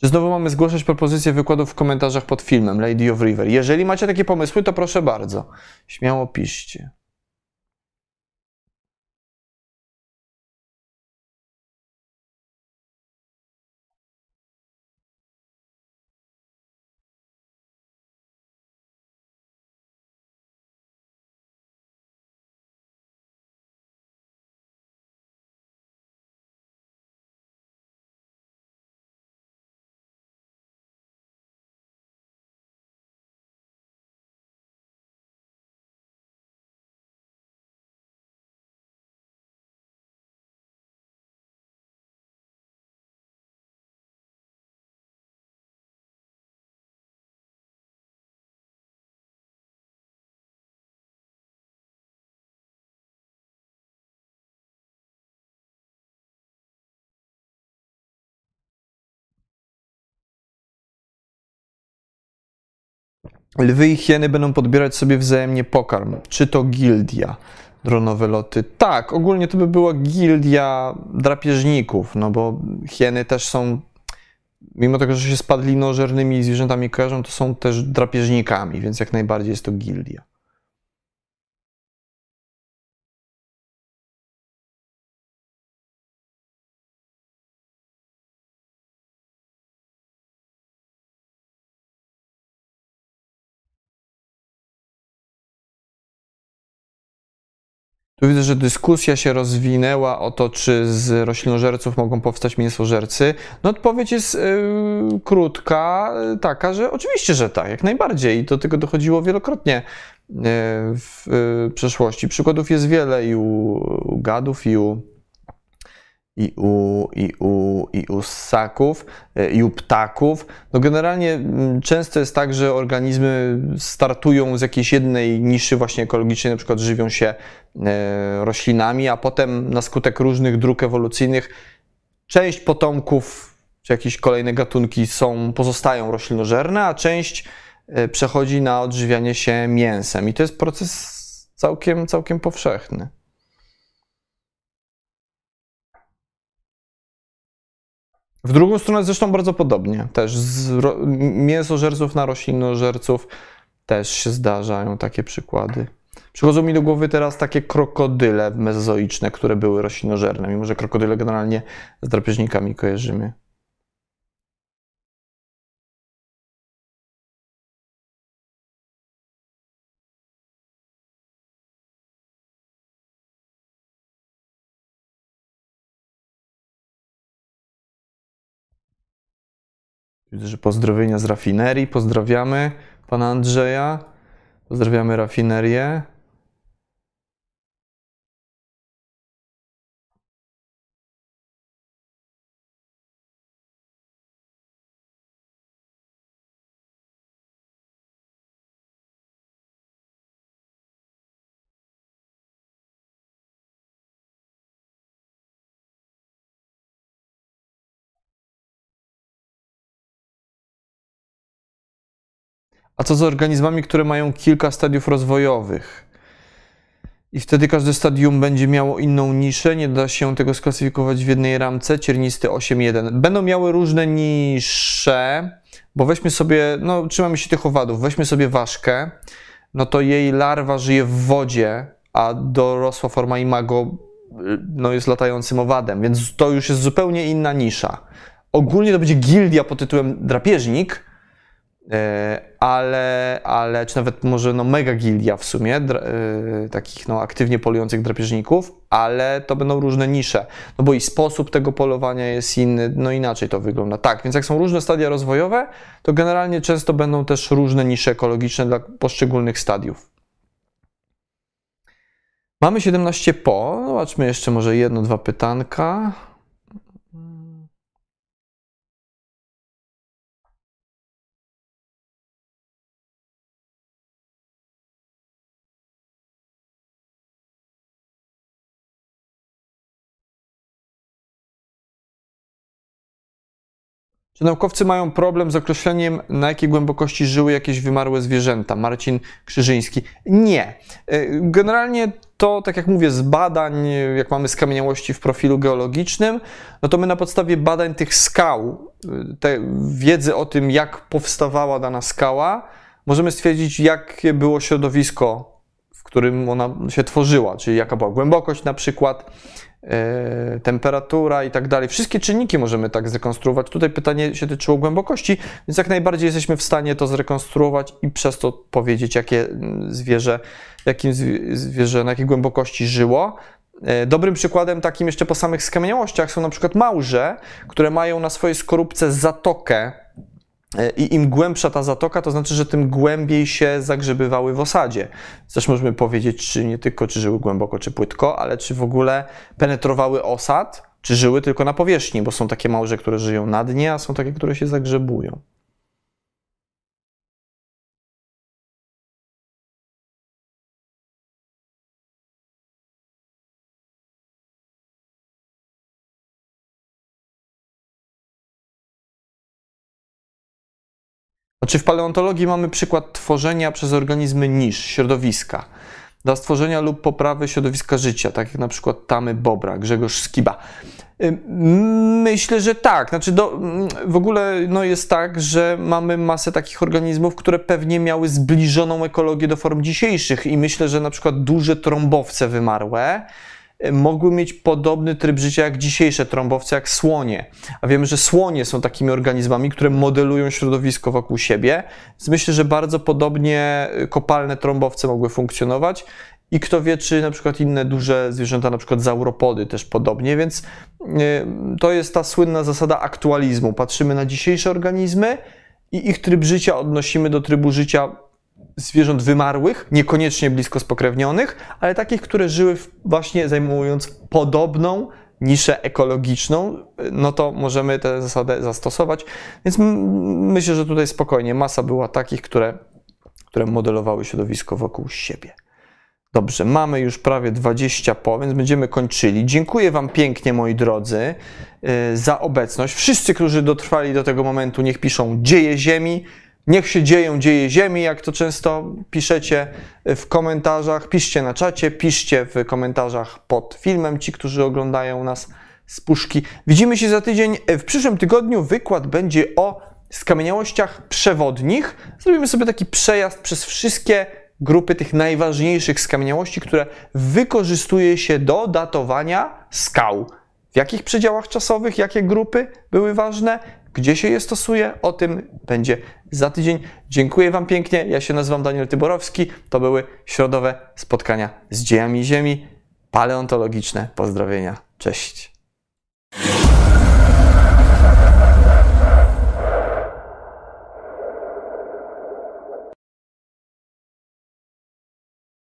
Czy znowu mamy zgłaszać propozycje wykładów w komentarzach pod filmem Lady of River? Jeżeli macie takie pomysły, to proszę bardzo. Śmiało piszcie. Lwy i hieny będą podbierać sobie wzajemnie pokarm. Czy to gildia? Dronowe loty. Tak, ogólnie to by była gildia drapieżników, no bo hieny też są, mimo tego, że się spadlinożernymi zwierzętami kojarzą, to są też drapieżnikami, więc jak najbardziej jest to gildia. Że dyskusja się rozwinęła o to, czy z roślinożerców mogą powstać mięsożercy. No odpowiedź jest yy, krótka, yy, taka, że oczywiście, że tak, jak najbardziej. I do tego dochodziło wielokrotnie yy, w yy, przeszłości. Przykładów jest wiele i u, u gadów, i u i u, i u, i u ssaków, e, i u ptaków. No generalnie często jest tak, że organizmy startują z jakiejś jednej niszy właśnie ekologicznej, na przykład żywią się e, roślinami, a potem na skutek różnych dróg ewolucyjnych część potomków czy jakieś kolejne gatunki są, pozostają roślinożerne, a część e, przechodzi na odżywianie się mięsem. I to jest proces całkiem, całkiem powszechny. W drugą stronę zresztą bardzo podobnie. Też z ro- mięsożerców na roślinożerców też się zdarzają takie przykłady. Przychodzą mi do głowy teraz takie krokodyle mezozoiczne, które były roślinożerne, mimo że krokodyle generalnie z drapieżnikami kojarzymy. Widzę, że pozdrowienia z rafinerii. Pozdrawiamy pana Andrzeja. Pozdrawiamy rafinerię. A co z organizmami, które mają kilka stadiów rozwojowych? I wtedy każde stadium będzie miało inną niszę, nie da się tego sklasyfikować w jednej ramce, ciernisty 8.1. Będą miały różne nisze, bo weźmy sobie, no trzymamy się tych owadów, weźmy sobie ważkę, no to jej larwa żyje w wodzie, a dorosła forma imago no, jest latającym owadem, więc to już jest zupełnie inna nisza. Ogólnie to będzie gildia pod tytułem drapieżnik, ale, ale czy nawet może no mega gildia w sumie, e, takich no aktywnie polujących drapieżników, ale to będą różne nisze, no bo i sposób tego polowania jest inny, no inaczej to wygląda. Tak, więc jak są różne stadia rozwojowe, to generalnie często będą też różne nisze ekologiczne dla poszczególnych stadiów. Mamy 17 po, zobaczmy jeszcze może jedno, dwa pytanka. Czy naukowcy mają problem z określeniem, na jakiej głębokości żyły jakieś wymarłe zwierzęta? Marcin Krzyżyński. Nie. E, generalnie to, tak jak mówię, z badań, jak mamy skamieniałości w profilu geologicznym, no to my na podstawie badań tych skał, te wiedzy o tym, jak powstawała dana skała, możemy stwierdzić, jakie było środowisko, w którym ona się tworzyła, czyli jaka była głębokość na przykład, E, temperatura i tak dalej. Wszystkie czynniki możemy tak zrekonstruować. Tutaj pytanie się tyczyło głębokości, więc jak najbardziej jesteśmy w stanie to zrekonstruować i przez to powiedzieć, jakie mm, zwierzę, jakim zwierzę, na jakiej głębokości żyło. E, dobrym przykładem takim jeszcze po samych skamieniałościach są na przykład małże, które mają na swojej skorupce zatokę E, I im głębsza ta zatoka, to znaczy, że tym głębiej się zagrzebywały w osadzie. Też możemy powiedzieć, czy nie tylko, czy żyły głęboko, czy płytko, ale czy w ogóle penetrowały osad, czy żyły tylko na powierzchni, bo są takie małże, które żyją na dnie, a są takie, które się zagrzebują. Znaczy w paleontologii mamy przykład tworzenia przez organizmy nisz, środowiska, dla stworzenia lub poprawy środowiska życia, tak jak na przykład tamy bobra, Grzegorz Skiba. Myślę, że tak. Znaczy do, w ogóle no jest tak, że mamy masę takich organizmów, które pewnie miały zbliżoną ekologię do form dzisiejszych i myślę, że na przykład duże trąbowce wymarłe mogły mieć podobny tryb życia jak dzisiejsze trąbowce, jak słonie. A wiemy, że słonie są takimi organizmami, które modelują środowisko wokół siebie. Więc myślę, że bardzo podobnie kopalne trąbowce mogły funkcjonować i kto wie, czy na przykład inne duże zwierzęta, na przykład zauropody też podobnie, więc y, to jest ta słynna zasada aktualizmu. Patrzymy na dzisiejsze organizmy i ich tryb życia odnosimy do trybu życia zwierząt wymarłych, niekoniecznie blisko spokrewnionych, ale takich, które żyły właśnie zajmując podobną niszę ekologiczną, no to możemy tę zasadę zastosować. Więc myślę, że tutaj spokojnie masa była takich, które, które modelowały środowisko wokół siebie. Dobrze, mamy już prawie 20 po, więc będziemy kończyli. Dziękuję Wam pięknie, moi drodzy, y, za obecność. Wszyscy, którzy dotrwali do tego momentu, niech piszą dzieje Ziemi. Niech się dzieją dzieje Ziemi, jak to często piszecie w komentarzach. Piszcie na czacie, piszcie w komentarzach pod filmem, ci, którzy oglądają nas z puszki. Widzimy się za tydzień. W przyszłym tygodniu wykład będzie o skamieniałościach przewodnich. Zrobimy sobie taki przejazd przez wszystkie grupy tych najważniejszych skamieniałości, które wykorzystuje się do datowania skał. W jakich przedziałach czasowych, jakie grupy były ważne, gdzie się je stosuje, o tym będzie za tydzień. Dziękuję Wam pięknie. Ja się nazywam Daniel Tyborowski. To były środowe spotkania z dziejami Ziemi paleontologiczne. Pozdrowienia. Cześć.